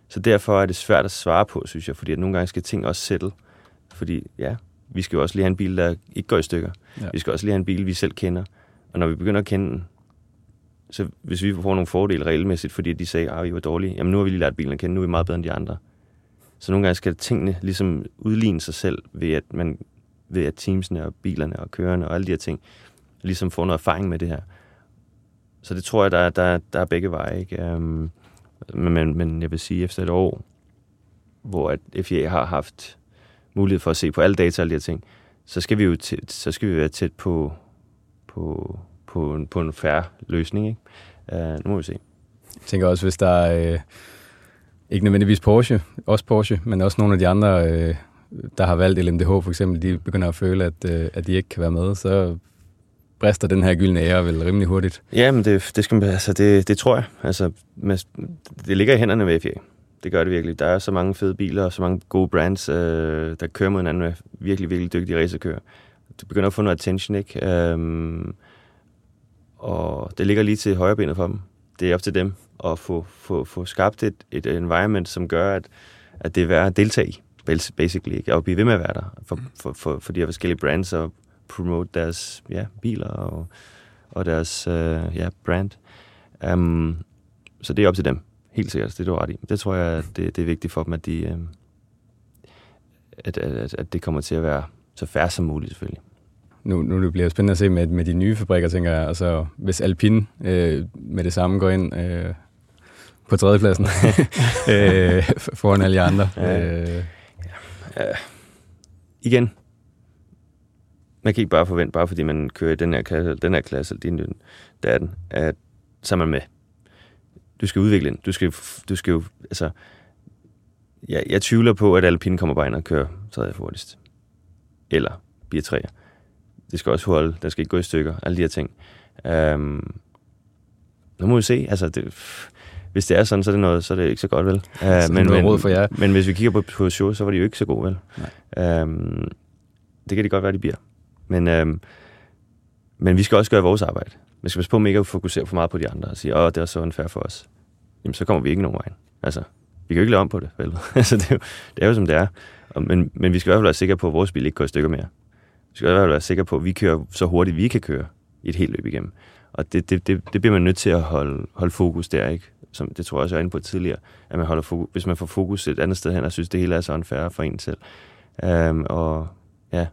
Så derfor er det svært at svare på, synes jeg, fordi at nogle gange skal ting også sætte. Fordi ja, vi skal jo også lige have en bil, der ikke går i stykker. Ja. Vi skal også lige have en bil, vi selv kender. Og når vi begynder at kende den, så hvis vi får nogle fordele regelmæssigt, fordi de sagde, at vi var dårlige, jamen nu har vi lige lært bilen at kende, nu er vi meget bedre end de andre. Så nogle gange skal tingene ligesom udligne sig selv ved, at man ved at teamsene og bilerne og kørerne og alle de her ting ligesom får noget erfaring med det her. Så det tror jeg, der er, der, der er begge veje. Ikke? Um, men, men jeg vil sige, efter et år, hvor at FIA har haft mulighed for at se på alle data og alle de her ting, så skal vi jo tæt, så skal vi være tæt på, på, på, en, på en færre løsning. Ikke? Uh, nu må vi se. Jeg tænker også, hvis der er, øh, ikke nødvendigvis Porsche, også Porsche, men også nogle af de andre, øh, der har valgt LMDH for eksempel, de begynder at føle, at, øh, at de ikke kan være med, så brister den her gyldne ære vel rimelig hurtigt. Ja, men det, det, skal, altså det, det tror jeg. Altså, det ligger i hænderne ved FIA. Det gør det virkelig. Der er så mange fede biler og så mange gode brands, øh, der kører mod hinanden med virkelig, virkelig dygtige racerkører. Det begynder at få noget attention, ikke? Øhm, og det ligger lige til højre benet for dem. Det er op til dem at få, få, få skabt et, et environment, som gør, at, at det er værd at deltage i, basically, ikke? og blive ved med at være der for, for, for, for de her forskellige brands og promote deres ja, biler og, og deres øh, ja, brand. Um, så det er op til dem, helt sikkert, det er du ret i. Det tror jeg, det, det er vigtigt for dem, at, de, um, at, at, at det kommer til at være så færre som muligt, selvfølgelig nu, nu det bliver spændende at se med, med de nye fabrikker, tænker jeg. Altså, hvis Alpine øh, med det samme går ind øh, på tredjepladsen øh, foran alle andre. Ja. Øh. Ja. Igen, man kan ikke bare forvente, bare fordi man kører i den her klasse, den her klasse, eller din, der er den, at så er man med. Du skal udvikle den. Du skal, du skal jo, altså, jeg, jeg tvivler på, at Alpine kommer bare ind og kører tredje hurtigst. Eller bliver træer det skal også holde, der skal ikke gå i stykker, alle de her ting. Um, nu må vi se, altså det, hvis det er sådan, så er det, noget, så er det ikke så godt, vel? Uh, men, men, råd for jer. men hvis vi kigger på, på show, så var de jo ikke så gode, vel? Um, det kan de godt være, de bliver. Men, um, men vi skal også gøre vores arbejde. Vi skal passe på, at ikke at fokusere for meget på de andre og sige, åh, det er så unfair for os. Jamen, så kommer vi ikke nogen vej. Altså, vi kan jo ikke lave om på det, vel? altså, det, er jo, det er jo, som det er. Og, men, men vi skal i hvert fald være sikre på, at vores bil ikke går i stykker mere skal i hvert fald være sikre på, at vi kører så hurtigt, vi kan køre i et helt løb igennem. Og det, det, det, det bliver man nødt til at holde, holde fokus der, ikke? Som, det tror jeg også, jeg er inde på tidligere, at man holder fokus, hvis man får fokus et andet sted hen, og synes, det hele er så unfair for en selv. Um, og ja,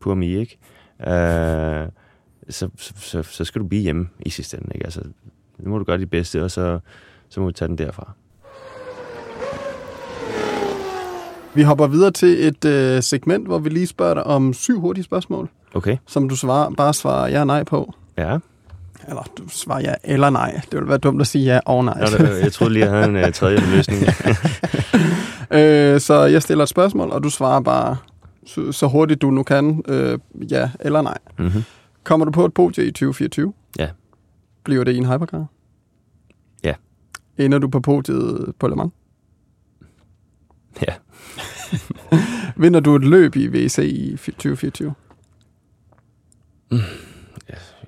pur mig, ikke? Uh, så, så, så, så skal du blive hjemme i sidste ende, ikke? Altså, nu må du gøre dit bedste, og så, så må vi tage den derfra. Vi hopper videre til et øh, segment, hvor vi lige spørger dig om syv hurtige spørgsmål, Okay, som du svarer, bare svarer ja og nej på. ja. Eller du svarer ja eller nej. Det ville være dumt at sige ja og nej. Nå, jeg troede lige, jeg havde en uh, tredje løsning. øh, så jeg stiller et spørgsmål, og du svarer bare så, så hurtigt du nu kan øh, ja eller nej. mm-hmm. Kommer du på et podie i 2024? Ja. Bliver det i en hypercar? Ja. Ender du på podiet på Le Mans? Ja. Vinder du et løb i VC i 2024?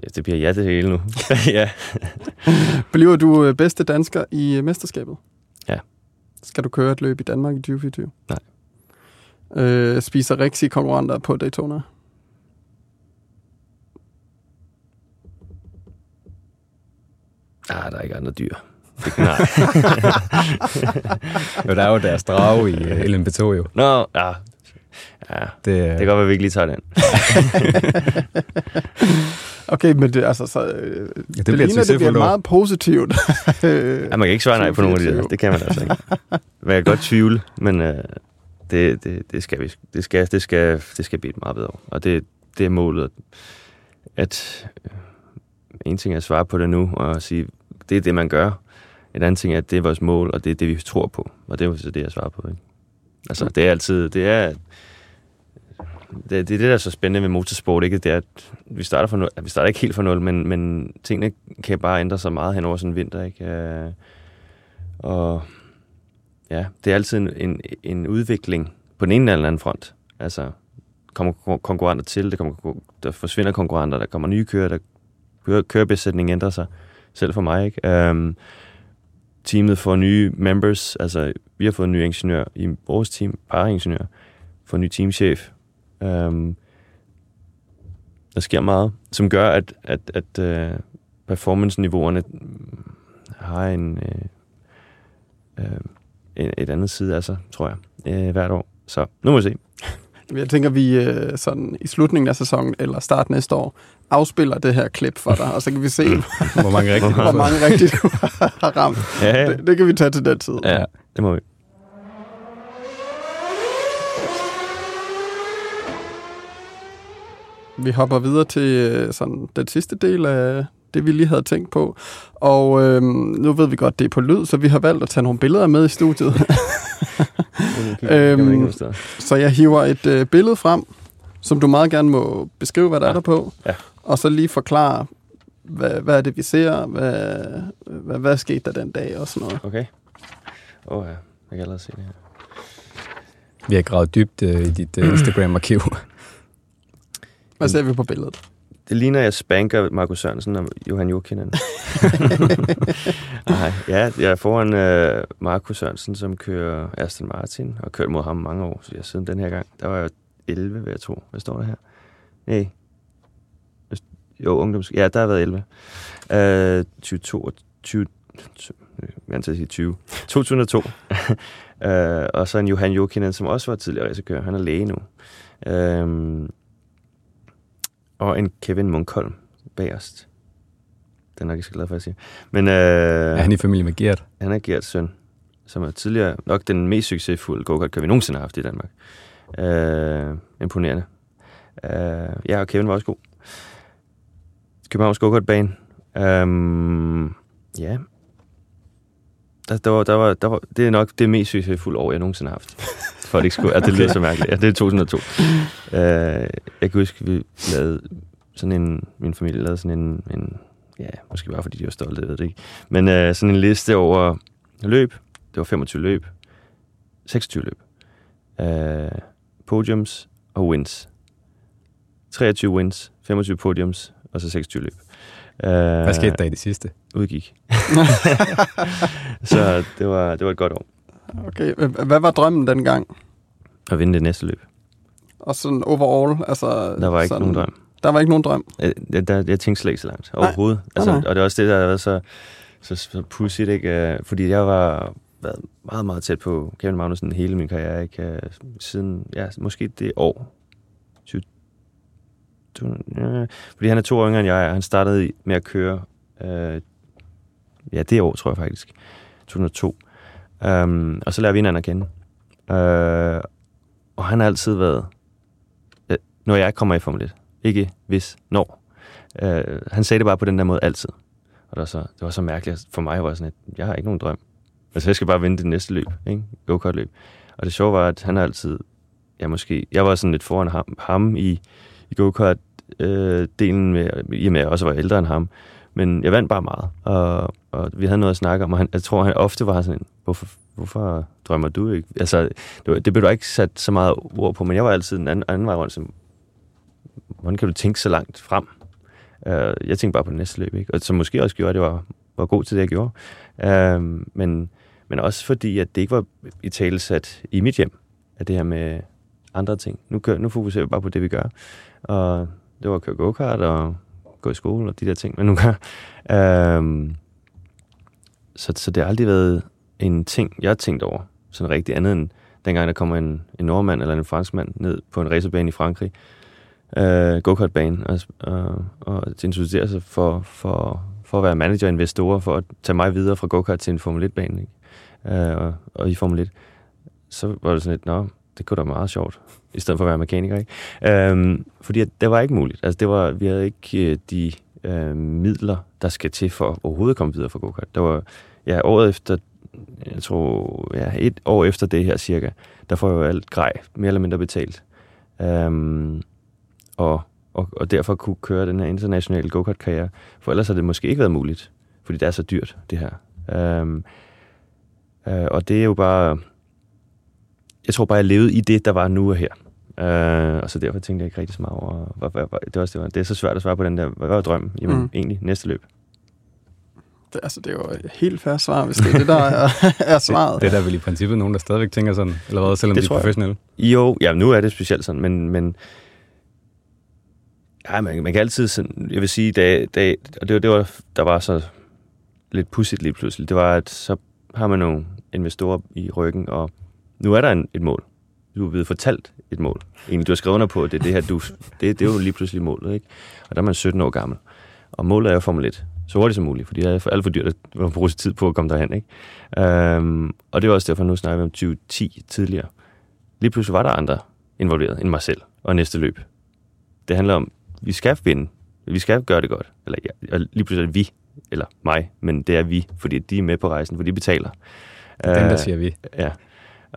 ja, det bliver ja det hele nu. ja. Bliver du øh, bedste dansker i øh, mesterskabet? Ja. Skal du køre et løb i Danmark i 2024? Nej. Øh, spiser Rexi konkurrenter på Daytona? Ah, der er ikke andre dyr. Det, nej. Jo, der er jo deres drage i uh, LMP2 jo. Nå, ja. Ja, Det, det kan godt være, at vi ikke lige tager den. Okay, men det, altså, så, øh, det, det bliver ligner, det bliver meget positivt. Øh, Ja, man kan ikke svare nej på nogen af de der. 2024. Det kan man altså ikke. Man kan godt tvivle, men øh, det, det, det, skal vi. Det skal, det skal, det skal blive et meget bedre. Og det, det er målet, at, at øh, en ting er at svare på det nu, og sige, det er det, man gør. En anden ting er, at det er vores mål, og det er det, vi tror på. Og det er jo så det, jeg svarer på. Ikke? Altså, det er altid, det er, det, det er det, der er så spændende ved motorsport, ikke? Det er, at vi starter, for nul, vi starter ikke helt fra nul, men, men tingene kan bare ændre sig meget hen over sådan en vinter, ikke? Øh, og ja, det er altid en, en, en udvikling på den ene eller anden front. Altså, kommer konkurrenter til, det kommer, der forsvinder konkurrenter, der kommer nye kører, der kører, kørebesætningen ændrer sig, selv for mig, ikke? Um, teamet får nye members, altså vi har fået en ny ingeniør i vores team, paraingeniør, får en ny teamchef. Um, der sker meget, som gør, at, at, at uh, performance-niveauerne mm, har en, uh, uh, en, et andet side af sig, tror jeg, uh, hvert år. Så nu må vi se. Jeg tænker, vi sådan i slutningen af sæsonen eller start næste år afspiller det her klip for dig, og så kan vi se, Hvor mange rigtigt hvor mange rigtigt du har ramt. Ja, Det, det kan vi tage til den tid. ja det må vi. Vi hopper videre til øh, sådan den sidste del af det, vi lige havde tænkt på. Og øh, nu ved vi godt, det er på lyd, så vi har valgt at tage nogle billeder med i studiet. Øhm, så jeg hiver et øh, billede frem, som du meget gerne må beskrive, hvad der ja. er der på. Ja. Og så lige forklare, hvad, hvad er det, vi ser, hvad, hvad, hvad skete der den dag og sådan noget. Okay. Åh oh, ja, jeg kan allerede se det her. Vi har gravet dybt uh, i dit uh, Instagram-arkiv. Hvad ser vi på billedet? Det ligner, jeg spanker Markus Sørensen og Johan Jokinen. Nej, ja, jeg er foran øh, Markus Sørensen, som kører Aston Martin, og kørt mod ham mange år, så jeg siden den her gang. Der var jeg 11, vil jeg tro. Hvad står der her? Nej. Jo, ungdoms... Ja, der har været 11. Øh, 22... 20, jeg vil til at sige 20. 2002. øh, og så en Johan Jokinen, som også var tidligere racerkører. Han er læge nu. Øh, og en Kevin Munkholm bagerst. Den er nok ikke så glad for, at sige. Men øh, Er han i familie med Gert? han er Gerts søn, som er tidligere nok den mest succesfulde go-kart, vi nogensinde har haft i Danmark. Øh, imponerende. Øh, ja, og Kevin var også god. Københavns go-kart-bane. Øh, ja. Der, der, var, der, var, der var, det er nok det mest succesfulde år, jeg nogensinde har haft. For at det ikke skulle, at det lyder så mærkeligt. Ja, det er 2002. Øh, jeg kan huske, vi lavede sådan en, min familie lavede sådan en, en ja, måske bare fordi de var stolte, jeg ved det ikke. Men øh, sådan en liste over løb. Det var 25 løb. 26 løb. Øh, podiums og wins. 23 wins, 25 podiums, og så 26 løb. Øh, Hvad skete der i det sidste? Udgik. så det var, det var et godt år. Okay, øh, hvad var drømmen dengang? At vinde det næste løb. Og sådan overall, altså... Der var ikke sådan, nogen drøm. Der var ikke nogen drøm. Jeg, jeg, der, jeg tænkte slet ikke så langt overhovedet. Altså, nej. og det er også det, der har været så, så, så pudsigt, ikke? Øh, Fordi jeg var været meget, meget tæt på Kevin Magnussen hele min karriere, ikke? Øh, Siden, ja, måske det år. 20, du, ja, fordi han er to år yngre end jeg er. Han startede med at køre, øh, ja, det år, tror jeg faktisk. 2002. Um, øhm, og så lærer vi hinanden at kende. Uh, og han har altid været, øh, når jeg kommer i Formel 1, ikke hvis, når. Uh, han sagde det bare på den der måde altid. Og det var så, det var så mærkeligt. For mig var sådan, at jeg har ikke nogen drøm. Altså, jeg skal bare vinde det næste løb, ikke? Go-kart løb. Og det sjove var, at han har altid, ja måske, jeg var sådan lidt foran ham, ham i, i go-kart øh, delen, med, i og med, at jeg også var ældre end ham. Men jeg vandt bare meget, og, og vi havde noget at snakke om, og han, jeg tror, han ofte var sådan, hvorfor, hvorfor drømmer du ikke? Altså, det, var, det blev du ikke sat så meget ord på, men jeg var altid den anden, anden vej rundt, som, hvordan kan du tænke så langt frem? Uh, jeg tænkte bare på det næste løb, ikke? Og som måske også gjorde, at jeg var, var god til det, jeg gjorde. Uh, men, men også fordi, at det ikke var i tale sat i mit hjem, at det her med andre ting. Nu, kører, nu fokuserer vi bare på det, vi gør. Og det var at køre go-kart og gå i skole og de der ting, man nu gør. Øhm, så, så det har aldrig været en ting, jeg har tænkt over, sådan rigtig andet end dengang, der kommer en, en nordmand eller en franskmand ned på en racerbane i Frankrig, øh, go-kartbane, og, og, og introducerer sig for, for, for at være manager og investorer, for at tage mig videre fra go-kart til en Formel 1-bane, ikke? Øh, og, og i Formel 1. Så var det sådan lidt, nå, det kunne da være meget sjovt, i stedet for at være mekaniker, ikke? Øhm, fordi at det var ikke muligt. Altså, det var, vi havde ikke øh, de øh, midler, der skal til for at overhovedet komme videre fra go-kart. Det var, ja, året efter, jeg tror, ja, et år efter det her cirka, der får jeg jo alt grej, mere eller mindre betalt. Øhm, og, og, og derfor kunne køre den her internationale go-kart-karriere. For ellers har det måske ikke været muligt, fordi det er så dyrt, det her. Øhm, øh, og det er jo bare... Jeg tror bare, jeg levede i det, der var nu og her. Øh, og så derfor tænkte jeg ikke rigtig så meget over... Hvad, hvad, hvad, det, er også, det, var, det er så svært at svare på den der... Hvad var drømmen? Jamen, Mm. egentlig næste løb. Det, altså, det er jo et helt færre svar, hvis det er det, der er, er svaret. Det, det er der vel i princippet nogen, der stadigvæk tænker sådan, eller hvad, selvom Det de er tror jeg. professionelle. Jo, ja, nu er det specielt sådan, men, men ja, man, man kan altid sådan, jeg vil sige, da, da, og det, var- det var, der var så lidt pudsigt lige pludselig, det var, at så har man nogle investorer i ryggen, og nu er der en, et mål. Du er blevet fortalt et mål. Egentlig, du har skrevet under på, at det er det her, du, det, det er jo lige pludselig målet, ikke? Og der er man 17 år gammel. Og målet er jo Formel 1. Så hurtigt som muligt, fordi det er alt for dyrt at bruge tid på at komme derhen, ikke? Um, og det var også derfor, nu snakker vi om 2010 tidligere lige pludselig var der andre involveret end mig selv og næste løb. Det handler om, vi skal vinde. Vi skal gøre det godt. Eller ja, lige pludselig er det vi, eller mig, men det er vi, fordi de er med på rejsen, for de betaler. Det er dem, der Øh, siger vi. Ja.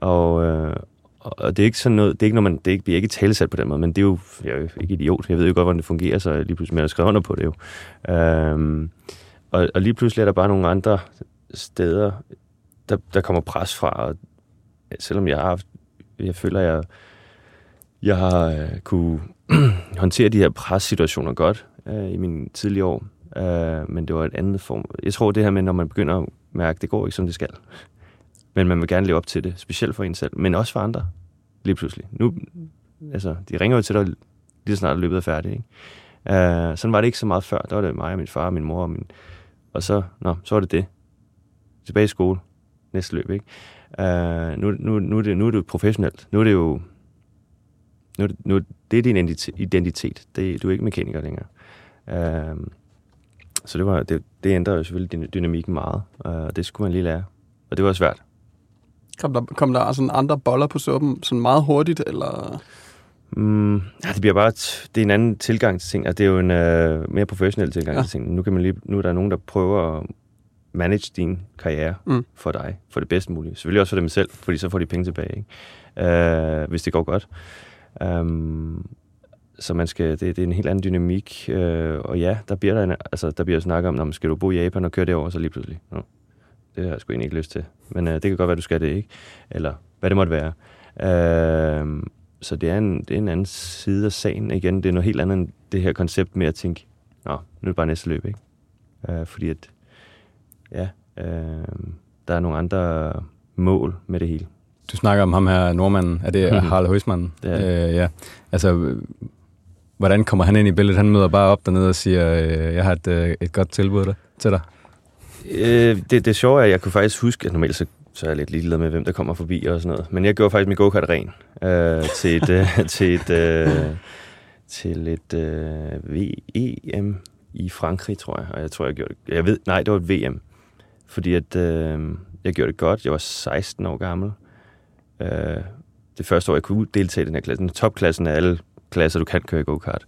Og, øh, og det er ikke sådan noget, det er ikke, når man, det er ikke, bliver ikke talesat på den måde, men det er jo, jeg er jo ikke idiot, jeg ved jo godt, hvordan det fungerer, så lige pludselig, man har skrevet under på det jo. Øhm, og, og lige pludselig er der bare nogle andre steder, der, der kommer pres fra, og selvom jeg har haft, jeg føler, jeg, jeg har øh, kunne håndtere de her pressituationer godt øh, i mine tidlige år, øh, men det var et andet form. Jeg tror det her med, når man begynder at mærke, det går ikke, som det skal, men man vil gerne leve op til det, specielt for en selv, men også for andre, lige pludselig. Nu, altså, de ringer jo til dig, lige så snart løbet er færdigt, ikke? Uh, sådan var det ikke så meget før. Der var det mig og min far og min mor og min... Og så, nå, så var det det. Tilbage i skole. Næste løb, ikke? Uh, nu, nu, nu, er det, nu er det jo professionelt. Nu er det jo... Nu, er det, nu, det er din identitet. Det, du er ikke mekaniker længere. Uh, så det, var, det, det ændrer jo selvfølgelig dynamikken meget. Uh, det skulle man lige lære. Og det var svært. Kom der, kom der sådan andre boller på suppen sådan meget hurtigt, eller... Mm, ja, det bliver bare det er en anden tilgang til ting. Altså, det er jo en øh, mere professionel tilgang Ja. til ting. Nu, kan man lige, nu er der nogen, der prøver at manage din karriere Mm. for dig, for det bedste mulige. Selvfølgelig også for dem selv, fordi så får de penge tilbage, ikke? Øh, hvis det går godt. Um, så man skal, det, det er en helt anden dynamik. Øh, og ja, der bliver der, en, altså, der bliver snakket om, når man skal du bo i Japan og køre derover, så lige pludselig. Nå, det har jeg sgu egentlig ikke lyst til. Men øh, det kan godt være, du skal det, ikke? Eller hvad det måtte være. Øh, så det er, en, det er en anden side af sagen. Igen, det er noget helt andet end det her koncept med at tænke, nå, nu er det bare næste løb, ikke? Øh, fordi at, ja, øh, der er nogle andre mål med det hele. du snakker om ham her, nordmanden. Er det Mhm. Harald Høismann? Det er Øh, ja. Altså, hvordan kommer han ind i billedet? Han møder bare op dernede og siger, øh, jeg har et, øh, et godt tilbud der, til dig. Øh, det, det sjove er, at jeg kunne faktisk huske, at normalt så, så er jeg lidt ligeglad med, hvem der kommer forbi og sådan noget. Men jeg gjorde faktisk min go-kart ren øh, til et, øh, til et, øh, til et øh, VM i Frankrig, tror jeg. Og jeg tror, jeg gjorde det. Jeg ved, nej, det var et VM. Fordi at øh, jeg gjorde det godt. Jeg var 16 år gammel. Øh, det første år, jeg kunne deltage i den her klasse. Den topklassen af alle klasser, du kan køre i go-kart.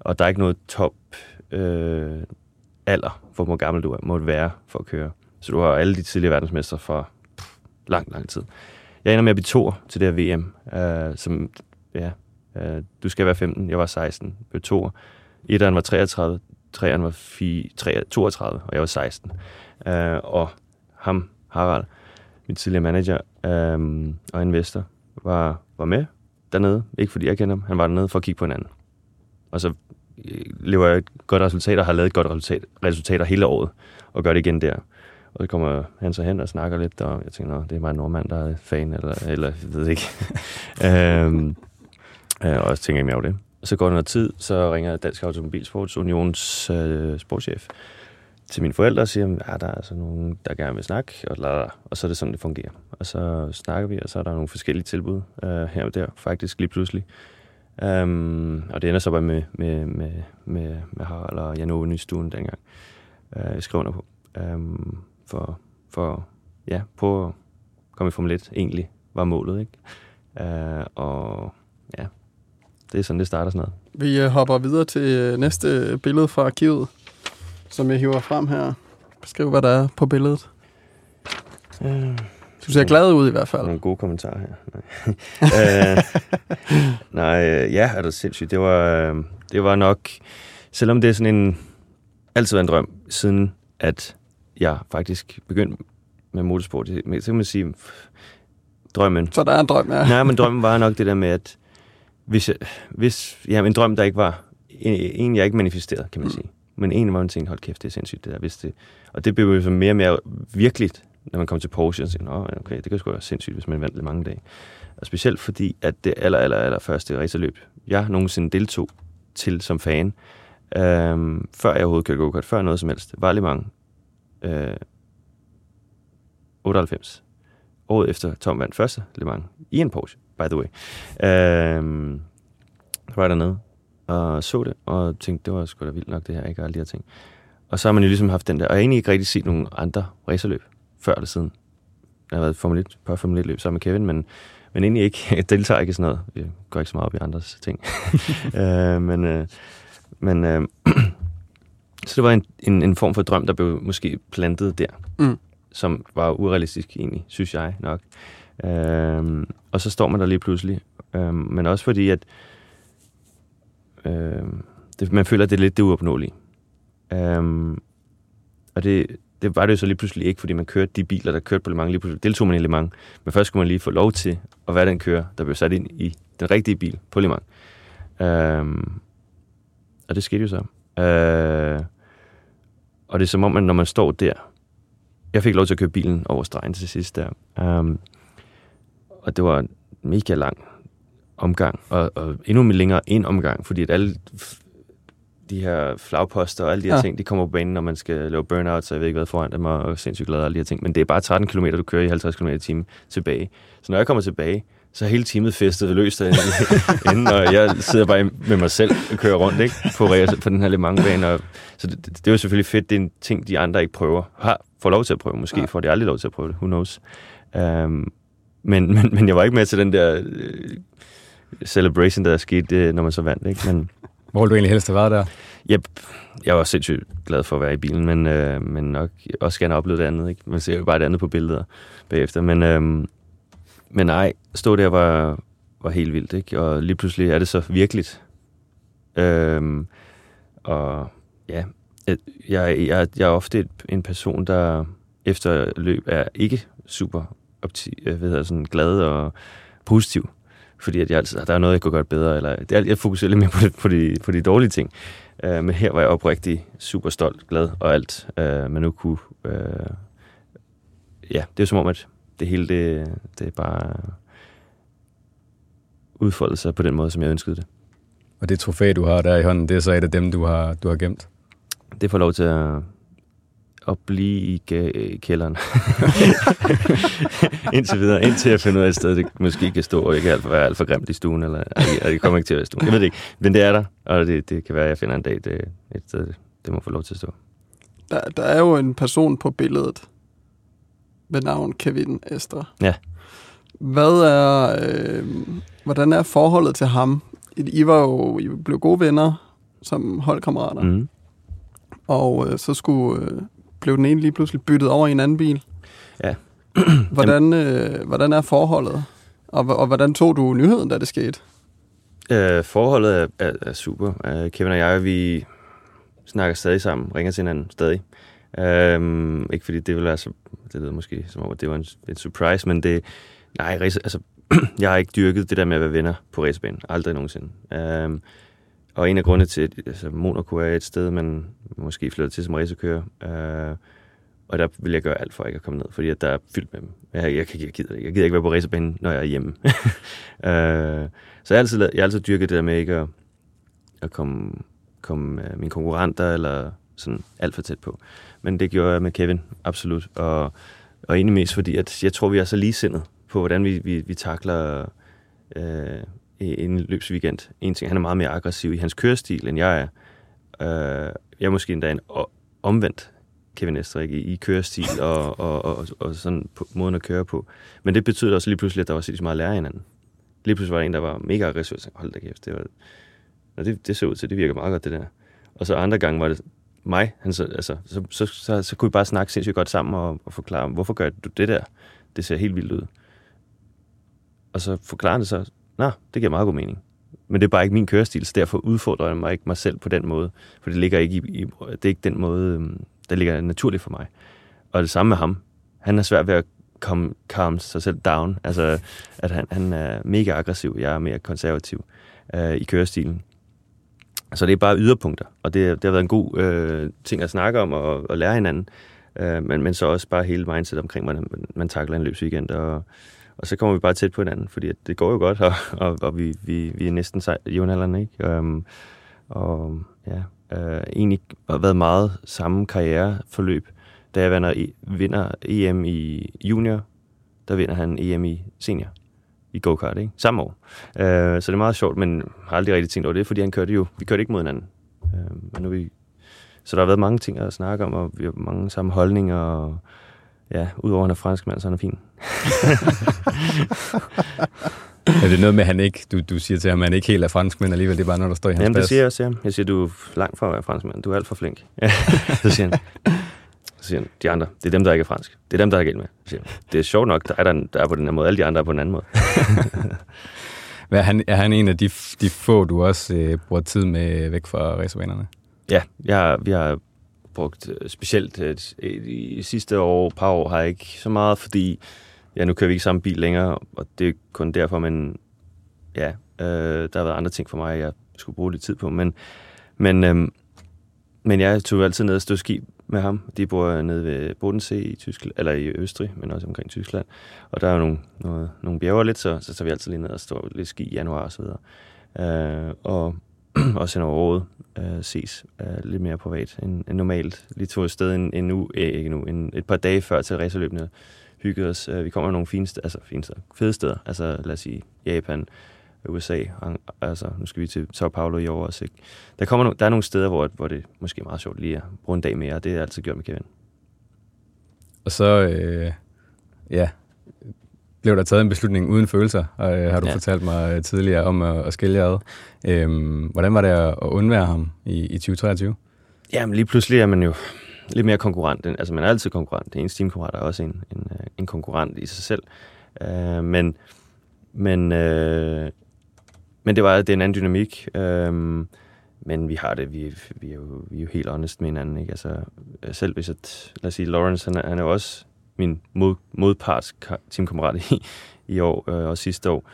Og der er ikke noget top øh, alder for, hvor gammel du er, må være for at køre. Så du har alle de tidligere verdensmester for pff, lang, lang tid. Jeg ender med at blive to til det her VM, øh, som, ja, øh, du skal være 15, jeg var 16, blev to. Etteren var 33, treeren var 4, 3, 32, og jeg var 16. Øh, og ham, Harald, min tidligere manager øh, og investor, var, var med dernede. Ikke fordi jeg kender ham, han var dernede for at kigge på hinanden. Og så Øh, lever jeg et godt resultat og har lavet et godt resultat, resultater hele året og gør det igen der. Og så kommer han så hen og snakker lidt, og jeg tænker, det er mig en nordmand, der er fan, eller, eller jeg ved ikke. øhm, øh, og så tænker jeg mere over det. Og så går der noget tid, så ringer Dansk Automobilsports Unions øh, sportschef til mine forældre og siger, at ja, der er altså nogen, der gerne vil snakke, og, la, la. og så er det sådan, det fungerer. Og så snakker vi, og så er der nogle forskellige tilbud øh, her og der, faktisk lige pludselig. Um, og det ender så bare med, med, med, med, med Harald og Jan Ove Nystuen dengang. Uh, jeg skrev under på. Um, for, for ja, på at komme i Formel 1 egentlig var målet, ikke? Uh, og ja, det er sådan, det starter sådan noget. Vi øh, hopper videre til øh, næste billede fra arkivet, som jeg hiver frem her. Beskriv, hvad der er på billedet. Uh, Du ser glad ud i hvert fald. Nogle gode kommentarer her. Nej, uh, nej øh, ja, er det sindssygt. Det var, øh, det var nok, selvom det er sådan en, altid været en drøm, siden at jeg faktisk begyndte med motorsport, så kan man sige, drømmen. Så der er en drøm, ja. Nej, men drømmen var nok det der med, at hvis, jeg, hvis ja, en drøm, der ikke var, en, en jeg ikke manifesteret, kan man sige. Men en var en ting, hold kæft, det er sindssygt, det der. Hvis det, og det blev jo så mere og mere virkeligt, når man kom til Porsche, og siger, Nå, okay, det kan sgu være sindssygt, hvis man vandt det mange dage. Og specielt fordi, at det aller, aller, aller første racerløb, jeg nogensinde deltog til som fan, øhm, før jeg overhovedet kørte go-kart, før noget som helst, var Le Mans øh, 98. Året efter Tom vandt første Le Mans i en Porsche, by the way. Øh, var jeg dernede og så det, og tænkte, det var sgu da vildt nok det her, ikke? Og alle de her ting. Og så har man jo ligesom haft den der, og jeg har egentlig ikke rigtig set nogen andre racerløb før eller siden. Jeg har været Formel 1, på Formel 1 løb sammen med Kevin, men, men egentlig ikke. Jeg deltager ikke i sådan noget. Jeg går ikke så meget op i andres ting. øh, men øh, men øh, så det var en, en, en form for drøm, der blev måske plantet der, Mm. som var urealistisk egentlig, synes jeg nok. Øh, og så står man der lige pludselig. Øh, men også fordi, at øh, det, man føler, at det er lidt det uopnåelige. Øh, og det, det var det jo så lige pludselig ikke, fordi man kørte de biler, der kørte på Le Mans. Lige pludselig deltog man i Le Mans. Men først skulle man lige få lov til at være den kører, der blev sat ind i den rigtige bil på Le Mans. Øhm, og det skete jo så. Øh, og det er som om, at når man står der... Jeg fik lov til at køre bilen over stregen til sidst der. Um, og det var en mega lang omgang, og, og endnu længere en omgang, fordi at alle de her flagposter og alle de her Ja. ja. ting, de kommer på banen, når man skal lave burnout, så jeg ved ikke hvad foran dem, og sindssygt glad og alle de her ting. Men det er bare 13 km, du kører i 50 km i timen tilbage. Så når jeg kommer tilbage, så er hele teamet festet løst derinde, inden, og jeg sidder bare med mig selv og kører rundt ikke? På, på den her Le Mans-bane. Og, så det, det, det, er jo selvfølgelig fedt, det er en ting, de andre ikke prøver. Har, får lov til at prøve, måske Ja. får de aldrig lov til at prøve det, who knows. Um, men, men, men jeg var ikke med til den der øh, celebration, der skete, øh, når man så vandt. Ikke? Men, hvor ville du egentlig helst have været der? Yep. jeg var sindssygt glad for at være i bilen, men, øh, men nok også gerne opleve det andet. Ikke? Man ser jo bare det andet på billeder bagefter. Men, øh, men nej, stå der var, var helt vildt. Ikke? Og lige pludselig er det så virkeligt. Øh, og ja, jeg, jeg, jeg, er ofte en person, der efter løb er ikke super opti, øh, hvad hedder, sådan glad og positiv. Fordi at jeg altid, der er noget, jeg kunne gøre bedre. Eller, er, jeg fokuserer lidt mere på, det, på, de, på de dårlige ting. Uh, men her var jeg oprigtig super stolt, glad og alt, uh, man nu kunne... Uh, ja, det er som om, at det hele, det, det er bare udfoldet sig på den måde, som jeg ønskede det. Og det trofæ, du har der i hånden, det er så et af dem, du har, du har gemt? Det får lov til at, at blive i kælderen. indtil videre, indtil jeg finder ud af et sted, det måske kan stå, og jeg kan alt for være alt for grimt i stuen, eller og det kommer ikke til at være i stuen. Jeg ved det ikke, men det er der, og det, det kan være, at jeg finder en dag det, et sted, det må få lov til at stå. Der, der er jo en person på billedet ved navn Kevin Estre. Ja. Hvad er, øh, hvordan er forholdet til ham? I var jo I blev gode venner som holdkammerater. Mm. Og øh, så skulle øh, blev den ene lige pludselig byttet over i en anden bil. Ja. hvordan, øh, hvordan er forholdet? Og, og hvordan tog du nyheden, da det skete? Øh, forholdet er, er, er super. Uh, Kevin og jeg, vi snakker stadig sammen, ringer til hinanden stadig. Uh, ikke fordi det vil være så, det lyder måske som om, at det var en, en surprise, men det, nej, race, altså, jeg har ikke dyrket det der med at være venner på racebanen. Aldrig nogensinde. Uh, og en af grunde til, at altså, Monaco er et sted, man måske flytter til som racerkører, øh, og der vil jeg gøre alt for ikke at komme ned, fordi at der er fyldt med dem. Jeg, jeg, jeg, gider, jeg gider ikke være på racerbanen, når jeg er hjemme. øh, så jeg har, altid, jeg har altid dyrket det der med ikke at, at komme, komme uh, mine konkurrenter eller sådan alt for tæt på. Men det gjorde jeg med Kevin, absolut. Og, og egentlig mest fordi, at jeg tror, vi er så ligesindede på, hvordan vi, vi, vi takler øh, uh, en løbsweekend. En ting, han er meget mere aggressiv i hans kørestil, end jeg er. Øh, jeg er måske endda en omvendt Kevin Estrik i, i kørestil og, og, og, og sådan på måden at køre på. Men det betød også lige pludselig, at der var så meget lære hinanden. Lige pludselig var der en, der var mega aggressiv, og hold da kæft, det, var, og det, det så ud til, det virker meget godt, det der. Og så andre gange var det mig, han så, altså, så, så, så, så kunne vi bare snakke sindssygt godt sammen og, og forklare, hvorfor gør du det der? Det ser helt vildt ud. Og så forklarer det så, nå, det giver meget god mening. Men det er bare ikke min kørestil, så derfor udfordrer jeg mig ikke mig selv på den måde. For det ligger ikke i, i det er ikke den måde, øhm, der ligger naturligt for mig. Og det samme med ham. Han er svært ved at komme, calm sig selv down. Altså, at han, han er mega aggressiv, jeg er mere konservativ øh, i kørestilen. Så det er bare yderpunkter, og det, det har været en god øh, ting at snakke om og, og lære hinanden. Øh, men, men så også bare hele mindset omkring, hvordan man, man takler en løbsweekend. Og, og så kommer vi bare tæt på hinanden, fordi det går jo godt, og, og, og vi, vi, vi er næsten jævnaldrende, ikke? Um, og ja, øh, egentlig har været meget samme karriereforløb. Da jeg vinder, e, vinder EM i junior, der vinder han EM i senior i go-kart, ikke? Samme år. Uh, så det er meget sjovt, men har aldrig rigtig tænkt over det, fordi han kørte jo, vi kørte ikke mod hinanden. Uh, men nu vi, så der har været mange ting at snakke om, og vi har mange samme holdninger, og ja, udover at han er fransk mand, så han er fin. er det noget med, at han ikke, du, du siger til ham, at han ikke helt er fransk, men alligevel det er bare noget, der står i hans Jamen, det siger jeg også til ham. Jeg siger, du er langt fra at være fransk mand. Du er alt for flink. så siger han, så siger han, de andre, det er dem, der ikke er fransk. Det er dem, der er galt med. Så siger han, det er sjovt nok, der er, der, der er på den her måde. Alle de andre er på den anden måde. er, han, er han en af de, de få, du også øh, bruger tid med væk fra racerbanerne? Ja, jeg, vi har brugt øh, specielt øh, sidste år, par år har jeg ikke så meget, fordi ja, nu kører vi ikke samme bil længere, og det er kun derfor, men ja, øh, der har været andre ting for mig, jeg skulle bruge lidt tid på, men, men, øh, men jeg tog altid ned og stå ski med ham. De bor øh, nede ved Bodensee i Tyskland, eller i Østrig, men også omkring Tyskland. Og der er jo nogle, noget, nogle bjerger lidt, så, så tager vi altid lige ned og står lidt ski i januar og så videre. Øh, og også hen over året øh, ses øh, lidt mere privat end, end normalt. Lige tog et sted en, en uge, øh, ikke nu, en, et par dage før til racerløbene hyggede os. Øh, vi kommer nogle fine steder, altså fine steder, fede steder, altså lad os sige Japan, USA, altså nu skal vi til Sao Paulo i år også. Ikke? Der, kommer no, der er nogle steder, hvor, hvor det måske er meget sjovt lige at bruge en dag mere, og det er altid gjort med Kevin. Og så, øh, ja, blev der taget en beslutning uden følelser, og øh, har du ja. fortalt mig øh, tidligere om at, at skille ad. Øhm, hvordan var det at, undvære ham i, i 2023? Jamen lige pludselig er man jo lidt mere konkurrent. Altså man er altid konkurrent. Det eneste teamkonkurrent er også en, en, øh, en konkurrent i sig selv. Uh, men men, uh, men det var det er en anden dynamik. Uh, men vi har det, vi, vi, er jo, vi er jo helt honest med hinanden. Ikke? Altså, selv hvis at, lad os sige, Lawrence, han er, han er jo også min mod, modparts teamkammerat i, i år øh, og sidste år.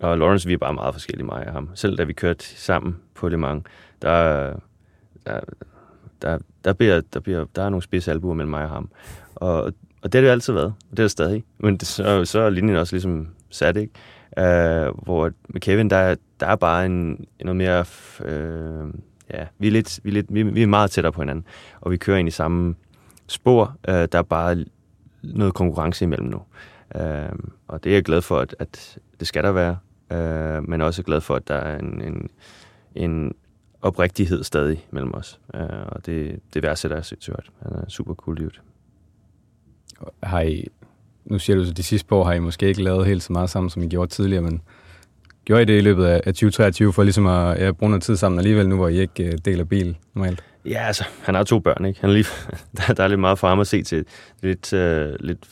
Og Lawrence, vi er bare meget forskellige, mig og ham. Selv da vi kørte sammen på Le Mans, der, der, der, der, bliver, der, bliver, der er nogle spidse albuer mellem mig og ham. Og, og det har det altid været, og det er det stadig. Men det, så, så er linjen også ligesom sat, ikke? Uh, hvor med Kevin, der, der er bare en, noget mere... Uh, ja, vi er, lidt, vi, er lidt, vi, vi er meget tættere på hinanden, og vi kører ind i samme spor. Uh, der er bare noget konkurrence imellem nu. Øh, og det er jeg glad for, at, at det skal der være, øh, men også glad for, at der er en, en, en oprigtighed stadig mellem os. Øh, og det, det værdsætter jeg sindssygt højt. Han er super cool livet. Har I, nu siger du så, de sidste par år har I måske ikke lavet helt så meget sammen, som I gjorde tidligere, men gjorde I det i løbet af 2023 for ligesom at ja, bruge noget tid sammen alligevel, nu hvor I ikke øh, deler bil normalt? Ja, altså, han har to børn, ikke? Han er lige, der, der er lidt meget for ham at se til. Lidt, øh, lidt,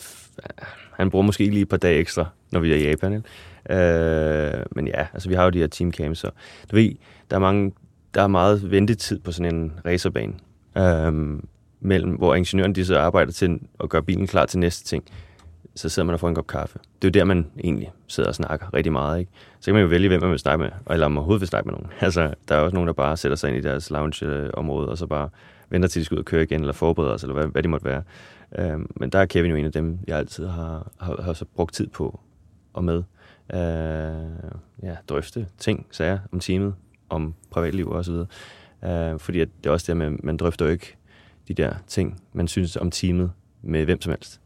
han bruger måske lige et par dage ekstra, når vi er i Japan, ikke? Øh, men ja, altså vi har jo de her teamcams, så du ved, der er, mange, der er meget ventetid på sådan en racerbane. øh, mellem, hvor ingeniøren de så arbejder til at gøre bilen klar til næste ting, så sidder man og får en kop kaffe. Det er jo der, man egentlig sidder og snakker rigtig meget. Ikke? Så kan man jo vælge, hvem man vil snakke med, eller om man overhovedet vil snakke med nogen. Altså, der er også nogen, der bare sætter sig ind i deres lounge-område, og så bare venter til, de skal ud og køre igen, eller forbereder sig, eller hvad, hvad de måtte være. Øhm, men der er Kevin jo en af dem, jeg altid har, har, har så brugt tid på og med. Øh, ja, drøfte ting, sager om teamet, om privatliv og så videre. Øh, fordi at det er også det, at man, man drøfter jo ikke de der ting, man synes om teamet med hvem som helst.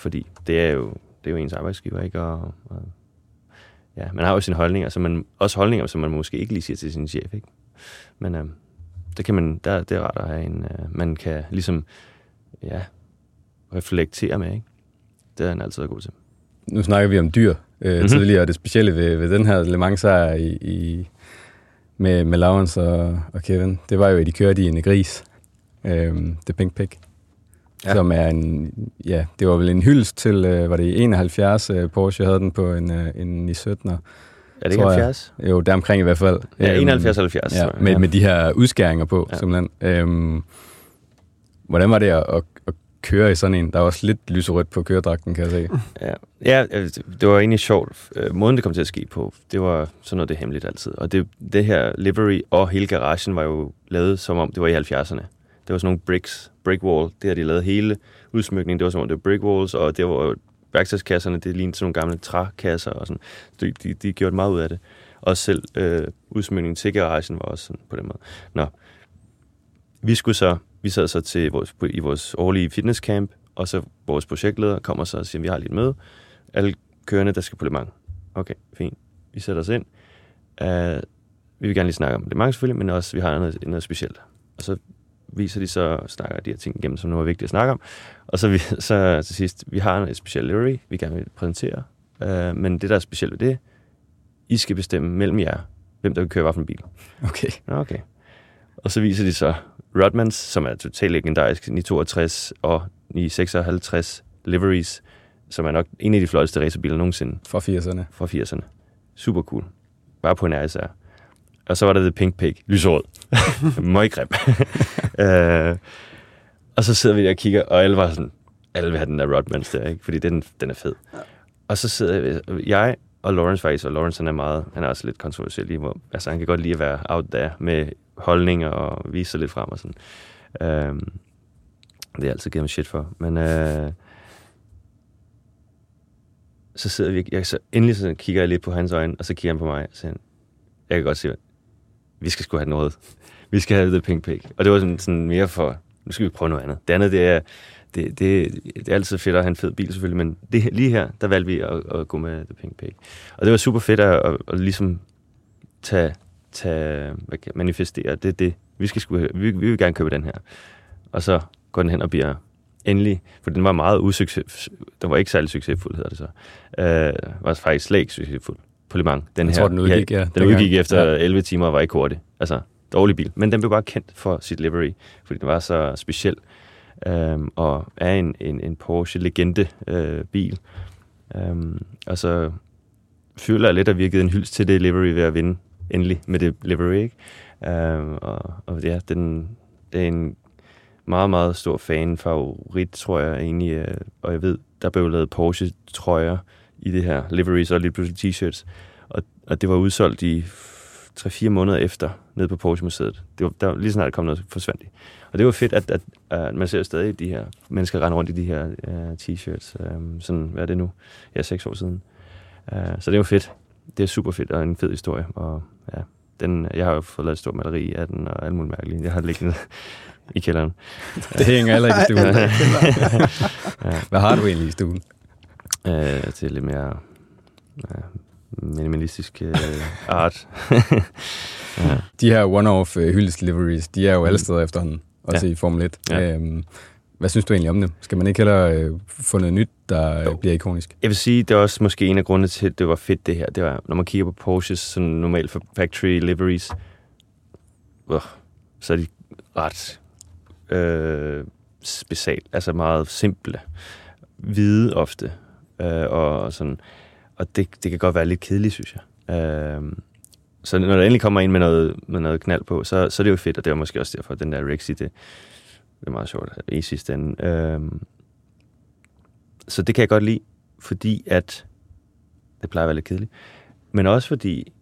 Fordi det er jo, det er jo ens arbejdsgiver, ikke? Og, og ja, man har jo sine holdninger, så man, også holdninger, som man måske ikke lige siger til sin chef, ikke? Men øh, det kan man, der, det er rart at have en, øh, man kan ligesom, ja, reflektere med, ikke? Det er han altid god til. Nu snakker vi om dyr øh, mm-hmm. tidligere, og det specielle ved, ved den her Le Mans sejr i, i, med, med Lawrence og, og Kevin, det var jo, at de kørte i en gris øh, The Pink Pig. Ja. Som er en, ja, det var vel en hyldest til, øh, var det 71 øh, Porsche, havde den på en, øh, en i 17'er. Er det ikke 70? Jeg. Jo, der omkring i hvert fald. Ja, 71 øhm, 70. Ja, med, ja. med de her udskæringer på, ja. simpelthen. Øhm, hvordan var det at, at, at køre i sådan en? Der var også lidt lyserødt på køredragten, kan jeg se. Ja, ja det var egentlig sjovt. Øh, måden, det kom til at ske på, det var sådan noget, det er hemmeligt altid. Og det, det her livery og hele garagen var jo lavet, som om det var i 70'erne det var sådan nogle bricks, brick wall. Det har de lavet hele udsmykningen. Det var som om det var brick walls, og det var værktøjskasserne, det lignede sådan nogle gamle trækasser og sådan. De, de, de gjorde meget ud af det. Og selv øh, udsmykningen til garagen var også sådan på den måde. Nå. Vi skulle så, vi sad så til vores, i vores årlige fitnesscamp, og så vores projektleder kommer så og siger, vi har lidt møde. Alle kørende, der skal på Le Mans. Okay, fint. Vi sætter os ind. Uh, vi vil gerne lige snakke om Le Mans selvfølgelig, men også, vi har noget, noget specielt. Og så viser de så, snakker de her ting igennem, som nu er vigtigt at snakke om. Og så, vi, så til sidst, vi har et specielt livery, vi gerne vil præsentere. Uh, men det, der er specielt ved det, I skal bestemme mellem jer, hvem der vil køre hvilken bil. Okay. Okay. Og så viser de så Rodmans, som er totalt legendarisk, 962 og 956 liveries, som er nok en af de flotteste racerbiler nogensinde. Fra 80'erne. Fra 80'erne. Super cool. Bare på en RSR. Og så var der The Pink Pig, lyserød. Møggrim. uh, og så sidder vi der og kigger, og alle var sådan, alle vil have den der Rodmans der, ikke? fordi den, den er fed. Ja. Og så sidder jeg, jeg og Lawrence faktisk, og Lawrence han er meget, han er også lidt kontroversiel i, hvor, altså han kan godt lide at være out there med holdninger og vise sig lidt frem og sådan. Uh, det er altid givet mig shit for, men uh, så sidder vi, jeg, så endelig så kigger jeg lidt på hans øjne, og så kigger han på mig, og siger, jeg kan godt se, vi skal sgu have noget. Vi skal have The Pink Pig. Og det var sådan, sådan mere for, nu skal vi prøve noget andet. Det andet, det er, det, det, det er altid fedt at have en fed bil selvfølgelig, men det, lige her, der valgte vi at, at gå med The Pink Pig. Og det var super fedt at, at, at ligesom tage, tage hvad kan, manifestere, det det, vi, skal sgu, vi, vi vil gerne købe den her. Og så går den hen og bliver endelig, for den var meget usucces, den var ikke særlig succesfuld, hedder det så. Øh, var faktisk slet ikke succesfuld på Le Mans. Den jeg her, tror, den udgik, ja. Den udgik efter ja. 11 timer og var ikke hurtig. Altså, dårlig bil. Men den blev bare kendt for sit livery, fordi den var så speciel. Øhm, og er en, en, en Porsche-legende øh, bil. Øhm, og så føler jeg lidt, at vi har givet en hyldst til det livery ved at vinde endelig med det livery. Ikke? Øhm, og, og ja, den, det er en meget, meget stor fan-favorit, tror jeg egentlig. Øh, og jeg ved, der blev lavet Porsche-trøjer i det her liveries og lige pludselig t-shirts. Og, og det var udsolgt i 3-4 måneder efter, nede på Porsche Museet. Det var, der, lige snart kom noget, forsvandt. Og det var fedt, at, at, at man ser stadig de her mennesker rende rundt i de her uh, t-shirts. Um, sådan, hvad er det nu? Ja, seks år siden. Uh, så det var fedt. Det er super fedt og en fed historie. Og ja, den, jeg har jo fået lavet et stort maleri af den og alt muligt mærkeligt. Jeg har liggende i kælderen. Det hænger heller ikke i stuen. ja. Hvad har du egentlig i stuen? Det er lidt mere uh, minimalistisk uh, art. ja. De her one-off uh, hyldesdeliveries, de er jo alle mm. steder efterhånden, også ja. i Formel 1. Ja. Um, hvad synes du egentlig om det? Skal man ikke heller uh, få noget nyt, der jo. bliver ikonisk? Jeg vil sige, det er også måske en af grundene til, at det var fedt det her. Det var, når man kigger på Porsches sådan normalt factory liveries, uh, så er de ret øh, special, altså meget simple, hvide ofte, øh, og sådan, og det, det kan godt være lidt kedeligt, synes jeg. Øh, så når der endelig kommer ind med noget, med noget knald på, så, så er det jo fedt, og det er måske også derfor, at den der Rexy, det, det er meget sjovt i sidste ende. Øh, så det kan jeg godt lide, fordi at det plejer at være lidt kedeligt. Men også fordi,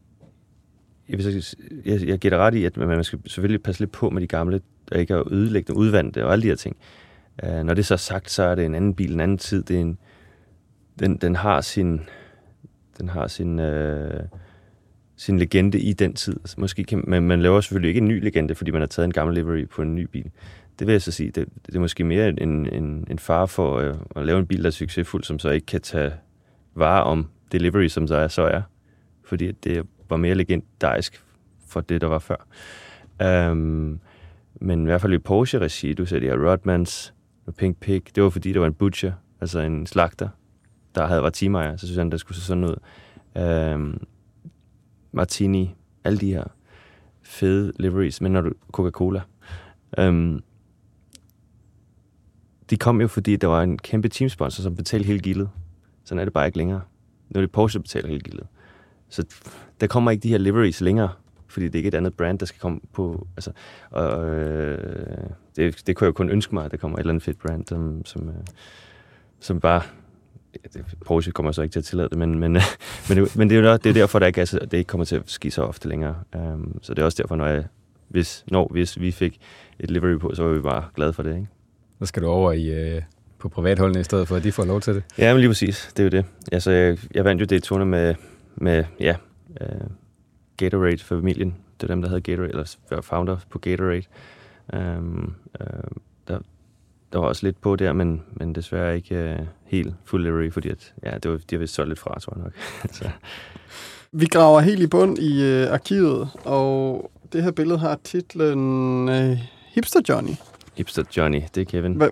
jeg, vil, jeg, jeg giver dig ret i, at man skal selvfølgelig passe lidt på med de gamle, og ikke at ødelægge dem, udvandte og alle de her ting. Uh, når det er så sagt, så er det en anden bil, en anden tid. Det er en, den, den har sin, den har sin, øh, sin legende i den tid. Altså, måske kan, men man laver selvfølgelig ikke en ny legende, fordi man har taget en gammel livery på en ny bil. Det vil jeg så sige, det, det er måske mere en, en, en far for øh, at lave en bil, der er succesfuld, som så ikke kan tage vare om delivery, som så er, så er. Fordi det var mere legendarisk for det, der var før. Um, men i hvert fald i Porsche-regi, du ser de her Rodmans, Pink Pig, det var fordi, der var en butcher, altså en slagter, der havde været teamejer, så synes han, det skulle se sådan ud. Um, Martini, alle de her fede liveries, men når du Coca-Cola. Øhm, de kom jo, fordi der var en kæmpe teamsponsor, som betalte hele gildet. Sådan er det bare ikke længere. Nu er det Porsche, der betaler hele gildet. Så der kommer ikke de her liveries længere fordi det er ikke et andet brand, der skal komme på. Altså, og, øh, det, det kunne jeg jo kun ønske mig, at der kommer et eller andet fedt brand, som, som, øh, som bare Porsche kommer så ikke til at tillade det, men, men, men, det, men det, er jo, det er derfor, der ikke, altså, det ikke kommer til at ske så ofte længere. Um, så det er også derfor, når, jeg, hvis, når hvis vi fik et livery på, så var vi bare glade for det. Ikke? Så skal du over i, øh, på privatholdene i stedet for, at de får lov til det. Ja, men lige præcis. Det er jo det. Altså, jeg, jeg vandt jo det turne med, med ja, øh, Gatorade-familien. Det er dem, der havde Gatorade, eller var founder på Gatorade. Um, uh, der, var også lidt på der, men, men desværre ikke uh, helt full livery, fordi at, ja, det var, de har vist solgt lidt fra, tror jeg nok. så. Vi graver helt i bund i uh, arkivet, og det her billede har titlen uh, Hipster Johnny. Hipster Johnny, det er Kevin. Hva?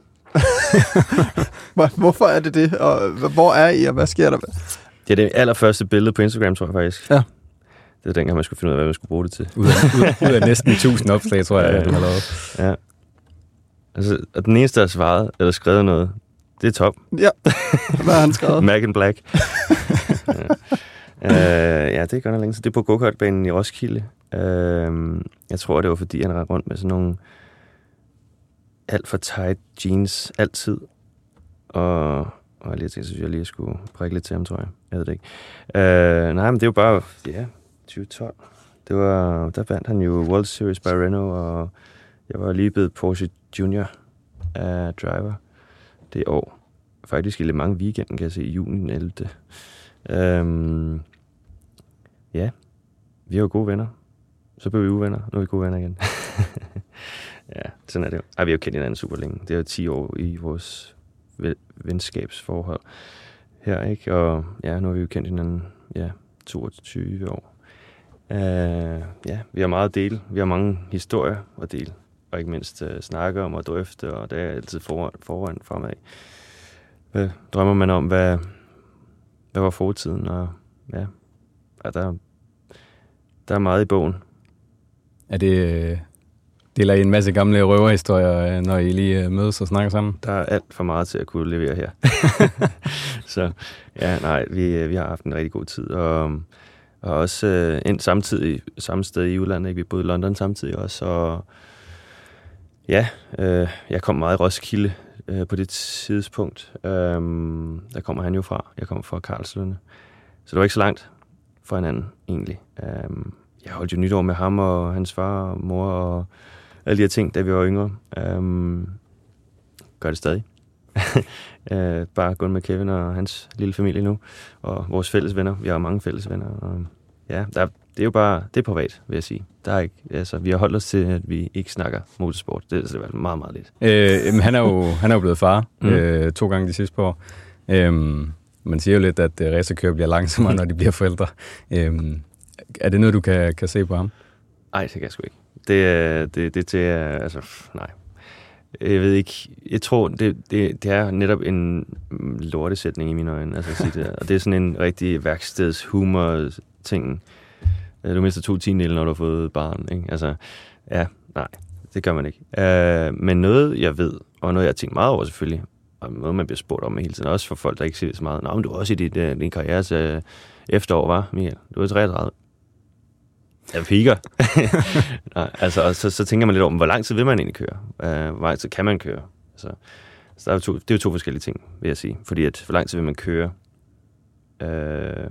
Hvorfor er det det, og hvor er I, og hvad sker der? Det er det allerførste billede på Instagram, tror jeg faktisk. Ja. Det er dengang, man skulle finde ud af, hvad man skulle bruge det til. Ud af, ud, ud af næsten 1000 opslag, tror jeg, ja. du har lavet. Ja. Altså, og den eneste, der har svaret eller skrevet noget, det er Top. Ja, hvad har han skrevet? Mac in Black. ja. Uh, ja, det er godt nok længe. Så det er på go-kartbanen i Roskilde. Uh, jeg tror, det var, fordi han rendte rundt med sådan nogle alt for tight jeans altid. Og, og jeg lige tænkte, at jeg lige skulle prikke lidt til ham, tror jeg. Jeg ved det ikke. Uh, nej, men det er jo bare, ja, 2012. Det var, der vandt han jo World Series by Renault, og jeg var lige blevet Porsche Junior af driver det år. Faktisk i lidt mange weekenden, kan jeg se, i juni 11. Øhm, ja, vi er gode venner. Så blev vi uvenner, nu er vi gode venner igen. ja, sådan er det jo. Ej, vi har jo kendt hinanden super længe. Det er jo 10 år i vores venskabsforhold her, ikke? Og ja, nu har vi jo kendt hinanden, ja, 22 år. Uh, ja, vi har meget at dele. Vi har mange historier at dele. Og ikke mindst uh, snakke om og drøfte, og det er altid foran, foran fremad. Hvad drømmer man om? Hvad, hvad var fortiden? Og ja, og der, der er meget i bogen. Er det, øh, deler I en masse gamle røverhistorier, når I lige mødes og snakker sammen? Der er alt for meget til at kunne levere her. så ja, nej, vi, vi har haft en rigtig god tid, og og også øh, ind samtidig, samme sted i udlandet. Ikke? Vi boede i London samtidig også. Og ja, øh, jeg kom meget i Roskilde øh, på det tidspunkt. Øh, der kommer han jo fra. Jeg kom fra Karlslunde. Så det var ikke så langt fra hinanden, egentlig. Øh, jeg holdt jo nytår med ham og hans far og mor og alle de her ting, da vi var yngre. Um, gør det stadig. øh, bare gå med Kevin og hans lille familie nu, og vores fælles venner. Vi har mange fælles venner. Og, ja, der, det er jo bare, det er privat, vil jeg sige. Der er ikke, altså, vi har holdt os til, at vi ikke snakker motorsport. Det, altså, det er meget, meget lidt. Øh, han, er jo, han er jo blevet far mm. øh, to gange de sidste par år. Øhm, man siger jo lidt, at øh, racerkører bliver langsommere, når de bliver forældre. Øhm, er det noget, du kan, kan se på ham? Nej, det kan jeg sgu ikke. Det, det, det til, altså, nej. Jeg ved ikke, jeg tror, det, det, det er netop en lortesætning i mine øjne, altså at sige det. Og det er sådan en rigtig værksteds humor ting. Øh, du mister to tiendele, når du har fået barn, ikke? Altså, ja, nej, det gør man ikke. Øh, men noget, jeg ved, og noget, jeg har tænkt meget over selvfølgelig, og noget, man bliver spurgt om hele tiden, også for folk, der ikke ser så meget. Nå, men du er også i dit, uh, din karrieres uh, efterår, var Michael? Du er 33. Jeg piker. Nej, altså, og så, så tænker man lidt over, hvor lang tid vil man egentlig køre? Uh, hvor lang tid kan man køre? Altså, så der er to, det er jo to forskellige ting, vil jeg sige. Fordi at, hvor lang tid vil man køre? Uh,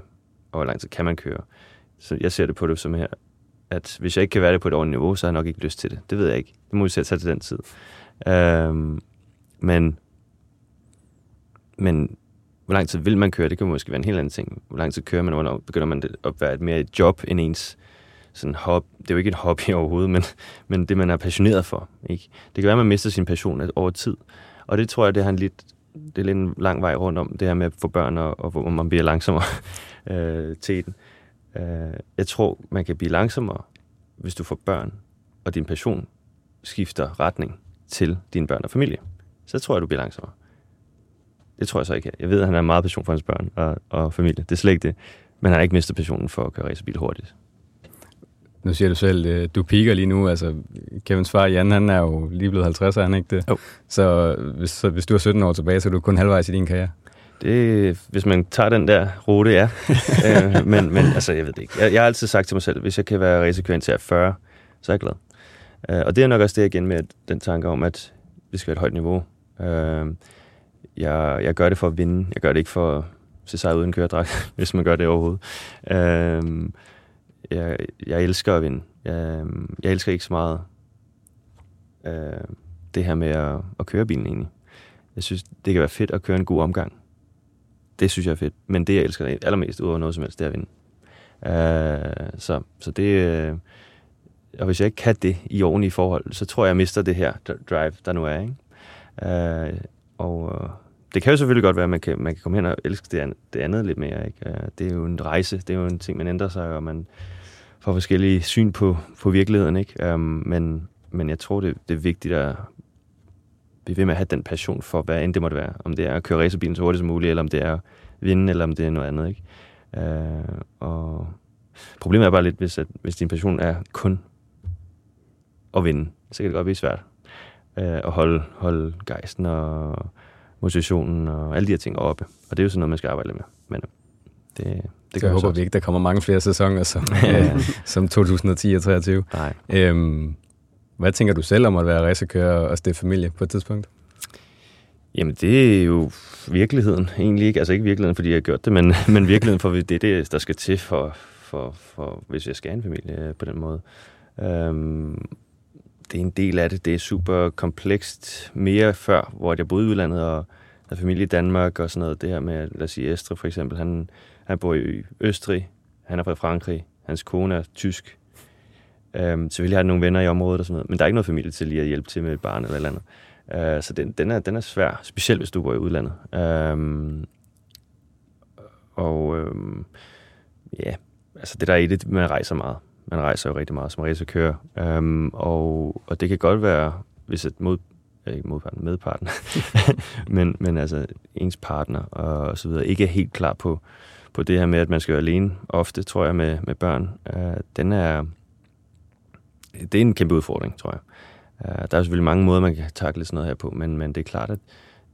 og hvor lang tid kan man køre? Så jeg ser det på det som her, at hvis jeg ikke kan være det på et ordentligt niveau, så har jeg nok ikke lyst til det. Det ved jeg ikke. Det må vi sætte til den tid. Øhm, men, men hvor lang tid vil man køre, det kan måske være en helt anden ting. Hvor lang tid kører man, hvornår begynder man at være et mere et job end ens sådan hobby. Det er jo ikke et hobby overhovedet, men, men det, man er passioneret for. Ikke? Det kan være, at man mister sin passion over tid. Og det tror jeg, det har en lidt, det er lidt en lang vej rundt om, det her med at få børn, og, og hvor man bliver langsommere øh, til den. Øh, jeg tror, man kan blive langsommere, hvis du får børn, og din passion skifter retning til dine børn og familie. Så tror jeg, du bliver langsommere. Det tror jeg så ikke. Jeg ved, at han har meget passion for hans børn og, og familie. Det er slet ikke det. Men han har ikke mistet passionen for at køre racerbil hurtigt. Nu siger du selv, øh, du piker lige nu. Altså, Kevins far Jan, han er jo lige blevet 50, er han ikke det? Jo. Så hvis, så hvis du er 17 år tilbage, så er du kun halvvejs i din karriere. Det, hvis man tager den der rute, ja. øh, men, men altså, jeg ved det ikke. Jeg, jeg har altid sagt til mig selv, hvis jeg kan være racerkører til 40, så er jeg glad. Øh, og det er nok også det igen med den tanke om, at vi skal have et højt niveau. Øh, jeg, jeg gør det for at vinde. Jeg gør det ikke for at se sig uden køredragt, hvis man gør det overhovedet. Øh, jeg, jeg elsker at vinde. Jeg, jeg elsker ikke så meget øh, det her med at, at køre bilen egentlig. Jeg synes, det kan være fedt at køre en god omgang. Det synes jeg er fedt. Men det, jeg elsker allermest ud over noget som helst, det er at vinde. Øh, så, så det... Øh, og hvis jeg ikke kan det i ordentlige forhold, så tror jeg, jeg mister det her drive, der nu er. Ikke? Øh, og øh, det kan jo selvfølgelig godt være, at man kan, man kan komme hen og elske det, andet, det andet lidt mere. Ikke? Øh, det er jo en rejse, det er jo en ting, man ændrer sig, og man får forskellige syn på, på virkeligheden. Ikke? Um, men, men jeg tror, det, det er vigtigt at blive ved med at have den passion for, hvad end det måtte være. Om det er at køre racerbilen så hurtigt som muligt, eller om det er at vinde, eller om det er noget andet. Ikke? Uh, og problemet er bare lidt, hvis, at, hvis din passion er kun at vinde, så kan det godt blive svært uh, at holde, holde gejsten og motivationen og alle de her ting oppe. Og det er jo sådan noget, man skal arbejde med. Men det, det så jeg håber vi ikke, der kommer mange flere sæsoner som, ja. som 2010 og 2023. Nej. Øhm, hvad tænker du selv om at være racerkører og stifte familie på et tidspunkt? Jamen, det er jo virkeligheden egentlig ikke. Altså ikke virkeligheden, fordi jeg har gjort det, men, men virkeligheden for det er det, der skal til for, for, for, hvis jeg skal have en familie øh, på den måde. Øhm, det er en del af det. Det er super komplekst. Mere før, hvor jeg boede i udlandet og havde familie i Danmark og sådan noget. Det her med, lad os sige, Estre for eksempel. Han, han bor i Østrig. Han er fra Frankrig. Hans kone er tysk. Øhm, selvfølgelig har jeg nogle venner i området og sådan noget. Men der er ikke noget familie til lige at hjælpe til med et barn eller et eller andet. Øh, så den, den, er, den er svær. Specielt hvis du bor i udlandet. Øhm, og øhm, ja, altså det der er i det, man rejser meget man rejser jo rigtig meget som racerkører. Um, og, og det kan godt være, hvis et mod, øh, ikke modparten, medparten, men, men altså ens partner og så videre, ikke er helt klar på, på det her med, at man skal være alene ofte, tror jeg, med, med børn. Øh, den er, det er en kæmpe udfordring, tror jeg. Uh, der er selvfølgelig mange måder, man kan takle sådan noget her på, men, men det er klart, at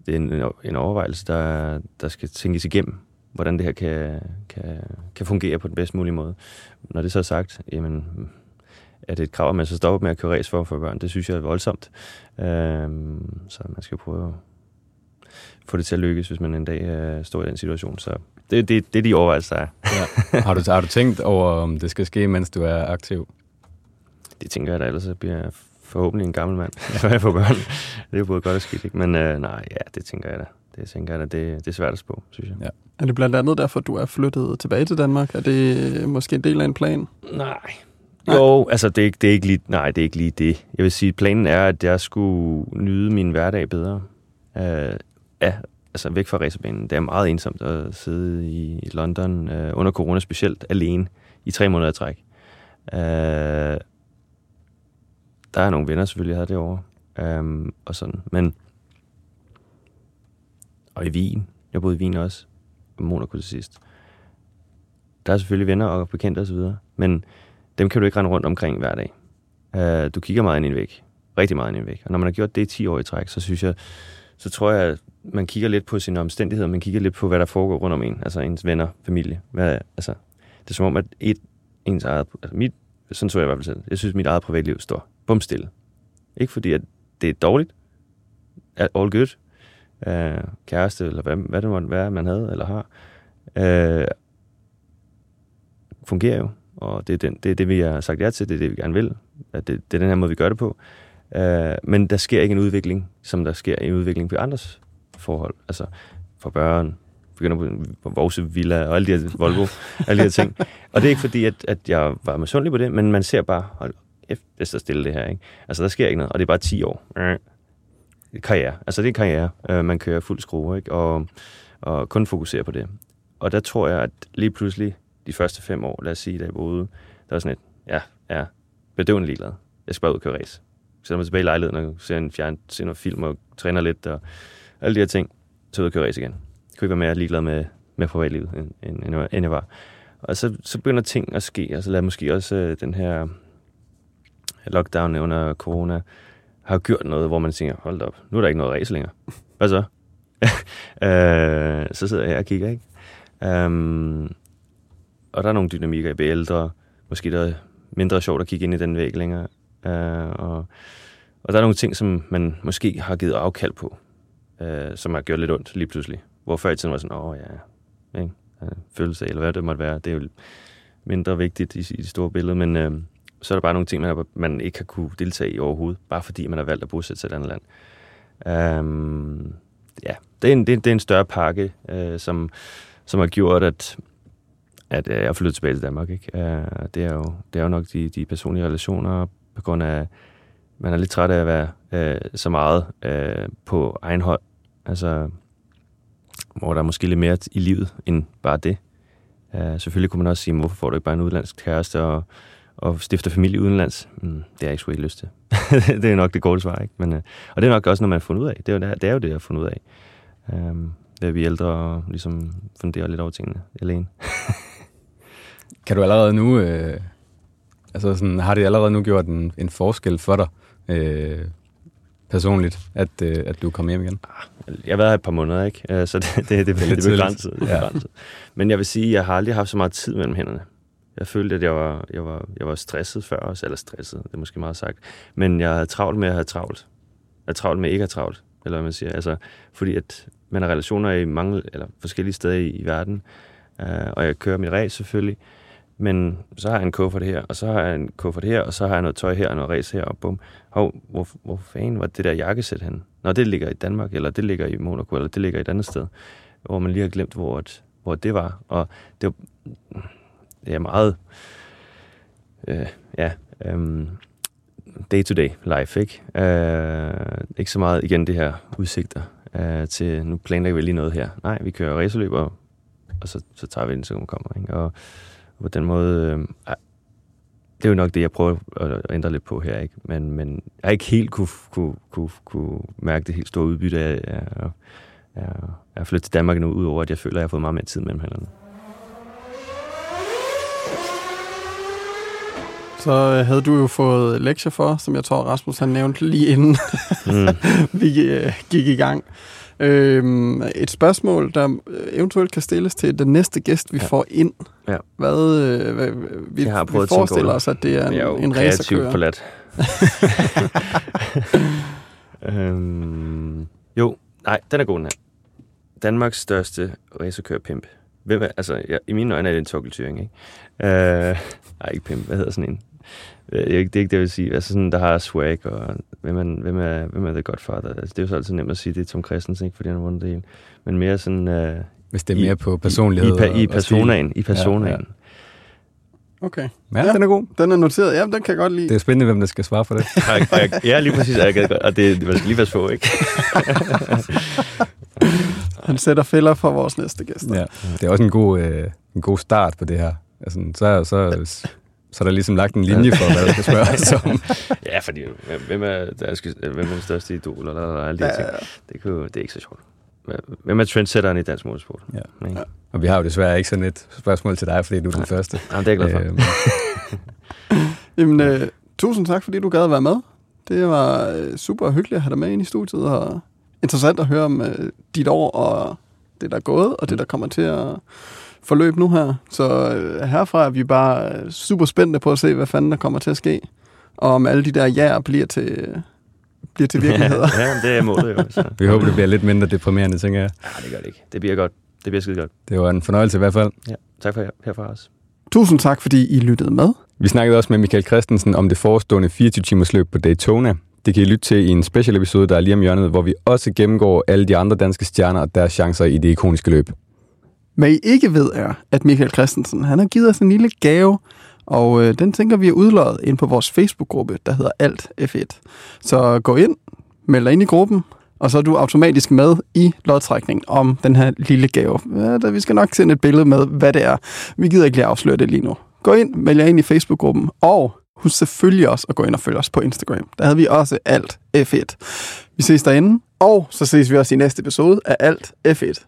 det er en, en overvejelse, der, der skal tænkes igennem hvordan det her kan, kan, kan fungere på den bedst mulige måde. Når det så er sagt, jamen, er det et krav, at man så stopper med at køre race for, for børn? Det synes jeg er voldsomt. Øhm, så man skal prøve få det til at lykkes, hvis man en dag øh, står i den situation. Så det, det, det er de overvejelser, der er. Ja. Har, du, har du tænkt over, om det skal ske, mens du er aktiv? Det tænker jeg da, ellers så bliver jeg forhåbentlig en gammel mand, før jeg får børn. Det er jo både godt og skidt, ikke? Men øh, nej, ja, det tænker jeg da. Det tænker jeg da, det, det er svært at spå, synes jeg. Ja. Er det blandt andet derfor, du er flyttet tilbage til Danmark? Er det måske en del af en plan? Nej. Jo, altså det er, ikke, det er ikke lige, nej, det er ikke lige det. Jeg vil sige, planen er, at jeg skulle nyde min hverdag bedre. Uh, ja, altså væk fra racerbanen. Det er meget ensomt at sidde i London uh, under corona specielt alene i tre måneder i træk. Uh, der er nogle venner selvfølgelig, jeg havde derovre. Um, og sådan. Men og i Wien. Jeg boede i Wien også. Og Monaco til sidst. Der er selvfølgelig venner og bekendte osv. Men dem kan du ikke rende rundt omkring hver dag. Uh, du kigger meget ind i en væg. Rigtig meget ind i en væg. Og når man har gjort det i 10 år i træk, så synes jeg, så tror jeg, at man kigger lidt på sine omstændigheder, man kigger lidt på, hvad der foregår rundt om en, altså ens venner, familie. Hvad, altså, det er som om, at et, ens eget, altså mit, sådan så jeg i hvert fald selv, jeg synes, at mit eget privatliv står bumstille. Ikke fordi, at det er dårligt, all good, uh, kæreste, eller hvad, hvad det måtte være, man havde eller har, uh, fungerer jo og det er, den, det er det, vi har sagt ja til, det er det, vi gerne vil. At det, det er den her måde, vi gør det på. Uh, men der sker ikke en udvikling, som der sker en udvikling på andres forhold. Altså for børn, begynder på Vose Villa og alle de her Volvo, alle de her ting. Og det er ikke fordi, at, at jeg var misundelig på det, men man ser bare, hold kæft, det står stille det her. Ikke? Altså der sker ikke noget, og det er bare 10 år. Øh, karriere. Altså det er karriere. Øh, man kører fuld skrue, ikke? Og, og kun fokuserer på det. Og der tror jeg, at lige pludselig, de første fem år, lad os sige, da jeg boede, der var sådan et, ja, ja, bedøvende ligeglad. Jeg skal bare ud og køre race. Sætter mig tilbage i lejligheden og ser en fjern, ser noget film og træner lidt og alle de her ting. Så ud og køre race igen. Jeg kunne ikke være mere ligeglad med, med privatlivet, end, end, end jeg var. Og så, så begynder ting at ske, og så lader måske også øh, den her lockdown under corona har gjort noget, hvor man tænker, hold op, nu er der ikke noget race længere. Hvad så? øh, så sidder jeg og kigger, ikke? Um, og der er nogle dynamikker, jeg bliver ældre. Måske der er mindre sjovt at kigge ind i den væg længere. Uh, og, og der er nogle ting, som man måske har givet afkald på, uh, som har gjort lidt ondt lige pludselig. Hvor før i tiden var sådan, åh ja, ikke? Øh, uh, følelse eller hvad det måtte være. Det er jo mindre vigtigt i, i det store billede, men uh, så er der bare nogle ting, man, man ikke har kunne deltage i overhovedet, bare fordi man har valgt at bosætte sig i et andet land. Øhm, ja, det er, en, det, er, det er en større pakke, øh, som, som har gjort, at at øh, jeg er flyttet tilbage til Danmark. Ikke? Øh, det, er jo, det er jo nok de, de personlige relationer, på grund af, man er lidt træt af at være øh, så meget øh, på egen hånd. Altså, hvor der er måske lidt mere i livet end bare det. Øh, selvfølgelig kunne man også sige, hvorfor får du ikke bare en udlandsk kæreste og, og stifter familie udenlands? Mm, det har jeg ikke sgu ikke lyst til. det er nok det gode svar, ikke? Men, øh, og det er nok også noget, man har fundet ud af. Det er jo det, det, er jo det jeg har fundet ud af. Øh, ved at vi ældre og ligesom funderer lidt over tingene alene. Kan du allerede nu, øh, altså sådan, har det allerede nu gjort en, en forskel for dig øh, personligt, at, øh, at du er kommet hjem igen? Jeg har været her et par måneder, ikke? Øh, så det, det, det, det, er. Det er begrænset. Ja. Men jeg vil sige, at jeg har aldrig haft så meget tid mellem hænderne. Jeg følte, at jeg var, jeg var, jeg var stresset før også, eller stresset, det er måske meget sagt. Men jeg havde travlt med at have travlt. Jeg havde travlt med ikke at have travlt, eller hvad man siger. Altså, fordi at man har relationer i mange, eller forskellige steder i, i verden, øh, og jeg kører mit race selvfølgelig, men så har jeg en kuffert her, og så har jeg en kuffert her, og så har jeg noget tøj her, og noget race her, og bum. Hov, hvor, hvor fanden var det der jakkesæt hen? Nå, det ligger i Danmark, eller det ligger i Monaco, eller det ligger et andet sted, hvor man lige har glemt, hvor, et, hvor det var. Og det, var, det er meget, øh, ja, øh, day-to-day life, ikke? Øh, ikke så meget, igen, det her udsigter øh, til, nu planlægger vi lige noget her. Nej, vi kører racerløb, og, og så, så tager vi den, så kommer, ikke? Og, på den måde... Øh, det er jo nok det, jeg prøver at ændre lidt på her, ikke? Men, men jeg har ikke helt kunne, kunne, kunne, kunne mærke det helt store udbytte af af, af, af at flytte til Danmark nu, udover at jeg føler, at jeg har fået meget mere tid mellem hænderne. Så øh, havde du jo fået lektier for, som jeg tror, Rasmus han nævnte lige inden mm. vi øh, gik i gang. Øhm, et spørgsmål, der eventuelt kan stilles til den næste gæst, vi ja. får ind. Ja. Hvad, øh, hvad vi, jeg har vi forestiller os, at det er en, jeg er en racerkører. forladt. øhm, jo, Nej, den er god, den her. Danmarks største racerkør-pimp. Hvem er, altså, ja, i mine øjne er det en Torkel Thuring, ikke? Øh, nej, ikke pimp. Hvad hedder sådan en? Øh, Det er ikke det, er ikke det jeg vil sige. Altså sådan, der har swag, og hvem er, hvem er, hvem er the godfather? Altså, det er jo så altid nemt at sige, det er Tom Christensen, ikke? Fordi han har vundet det hele. Men mere sådan... Øh, Hvis det er I- mere på personlighed. I, i og personaen. I personaen. Ja, ja. Okay. stil. Ja, den er god. Den er noteret. Ja, den kan jeg godt lide. Det er spændende, hvem der skal svare for det. Og jeg, ja, lige præcis. Og, jeg gad godt, og det, det var lige passe på, ikke? Han sætter fælder for vores næste gæster. Ja. Det er også en god, øh, en god start på det her. Altså, så, så, så er der ligesom lagt en linje for, hvad der skal spørges om. Ja, fordi hvem- er, der skal, hvem er den største idol, eller, eller alle de her ting. Det, kunne, det er ikke så sjovt. Hvem er trendsetteren i dansk motorsport? Ja. Ikke? Og vi har jo desværre ikke sådan et spørgsmål til dig, fordi du er den første. Jamen, det er jeg glad for. Øhm, Jamen, øh, tusind tak, fordi du gad at være med. Det var øh, super hyggeligt at have dig med ind i studiet, og interessant at høre om øh, dit år, og det, der er gået, og det, der kommer til at forløbe nu her. Så øh, herfra er vi bare øh, super spændte på at se, hvad fanden der kommer til at ske, og om alle de der jaer bliver til, bliver til virkeligheder. ja, ja, det er målet jo. Så. vi håber, det bliver lidt mindre deprimerende, tænker jeg. Ja, det gør det ikke. Det bliver godt. Det bliver skide godt. Det var en fornøjelse i hvert fald. Ja. Tak for herfra også. Tusind tak, fordi I lyttede med. Vi snakkede også med Michael Christensen om det forestående 24-timers løb på Daytona. Det kan I lytte til i en special episode, der er lige om hjørnet, hvor vi også gennemgår alle de andre danske stjerner og deres chancer i det ikoniske løb. Hvad I ikke ved er, at Michael Christensen han har givet os en lille gave, og øh, den tænker vi er udløjet ind på vores Facebook-gruppe, der hedder Alt F1. Så gå ind, meld dig ind i gruppen, og så er du automatisk med i lodtrækningen om den her lille gave. Ja, der, vi skal nok sende et billede med, hvad det er. Vi gider ikke lige afsløre det lige nu. Gå ind, meld jer ind i Facebook-gruppen, og husk selvfølgelig også at gå ind og følge os på Instagram. Der havde vi også Alt F1. Vi ses derinde, og så ses vi også i næste episode af Alt F1.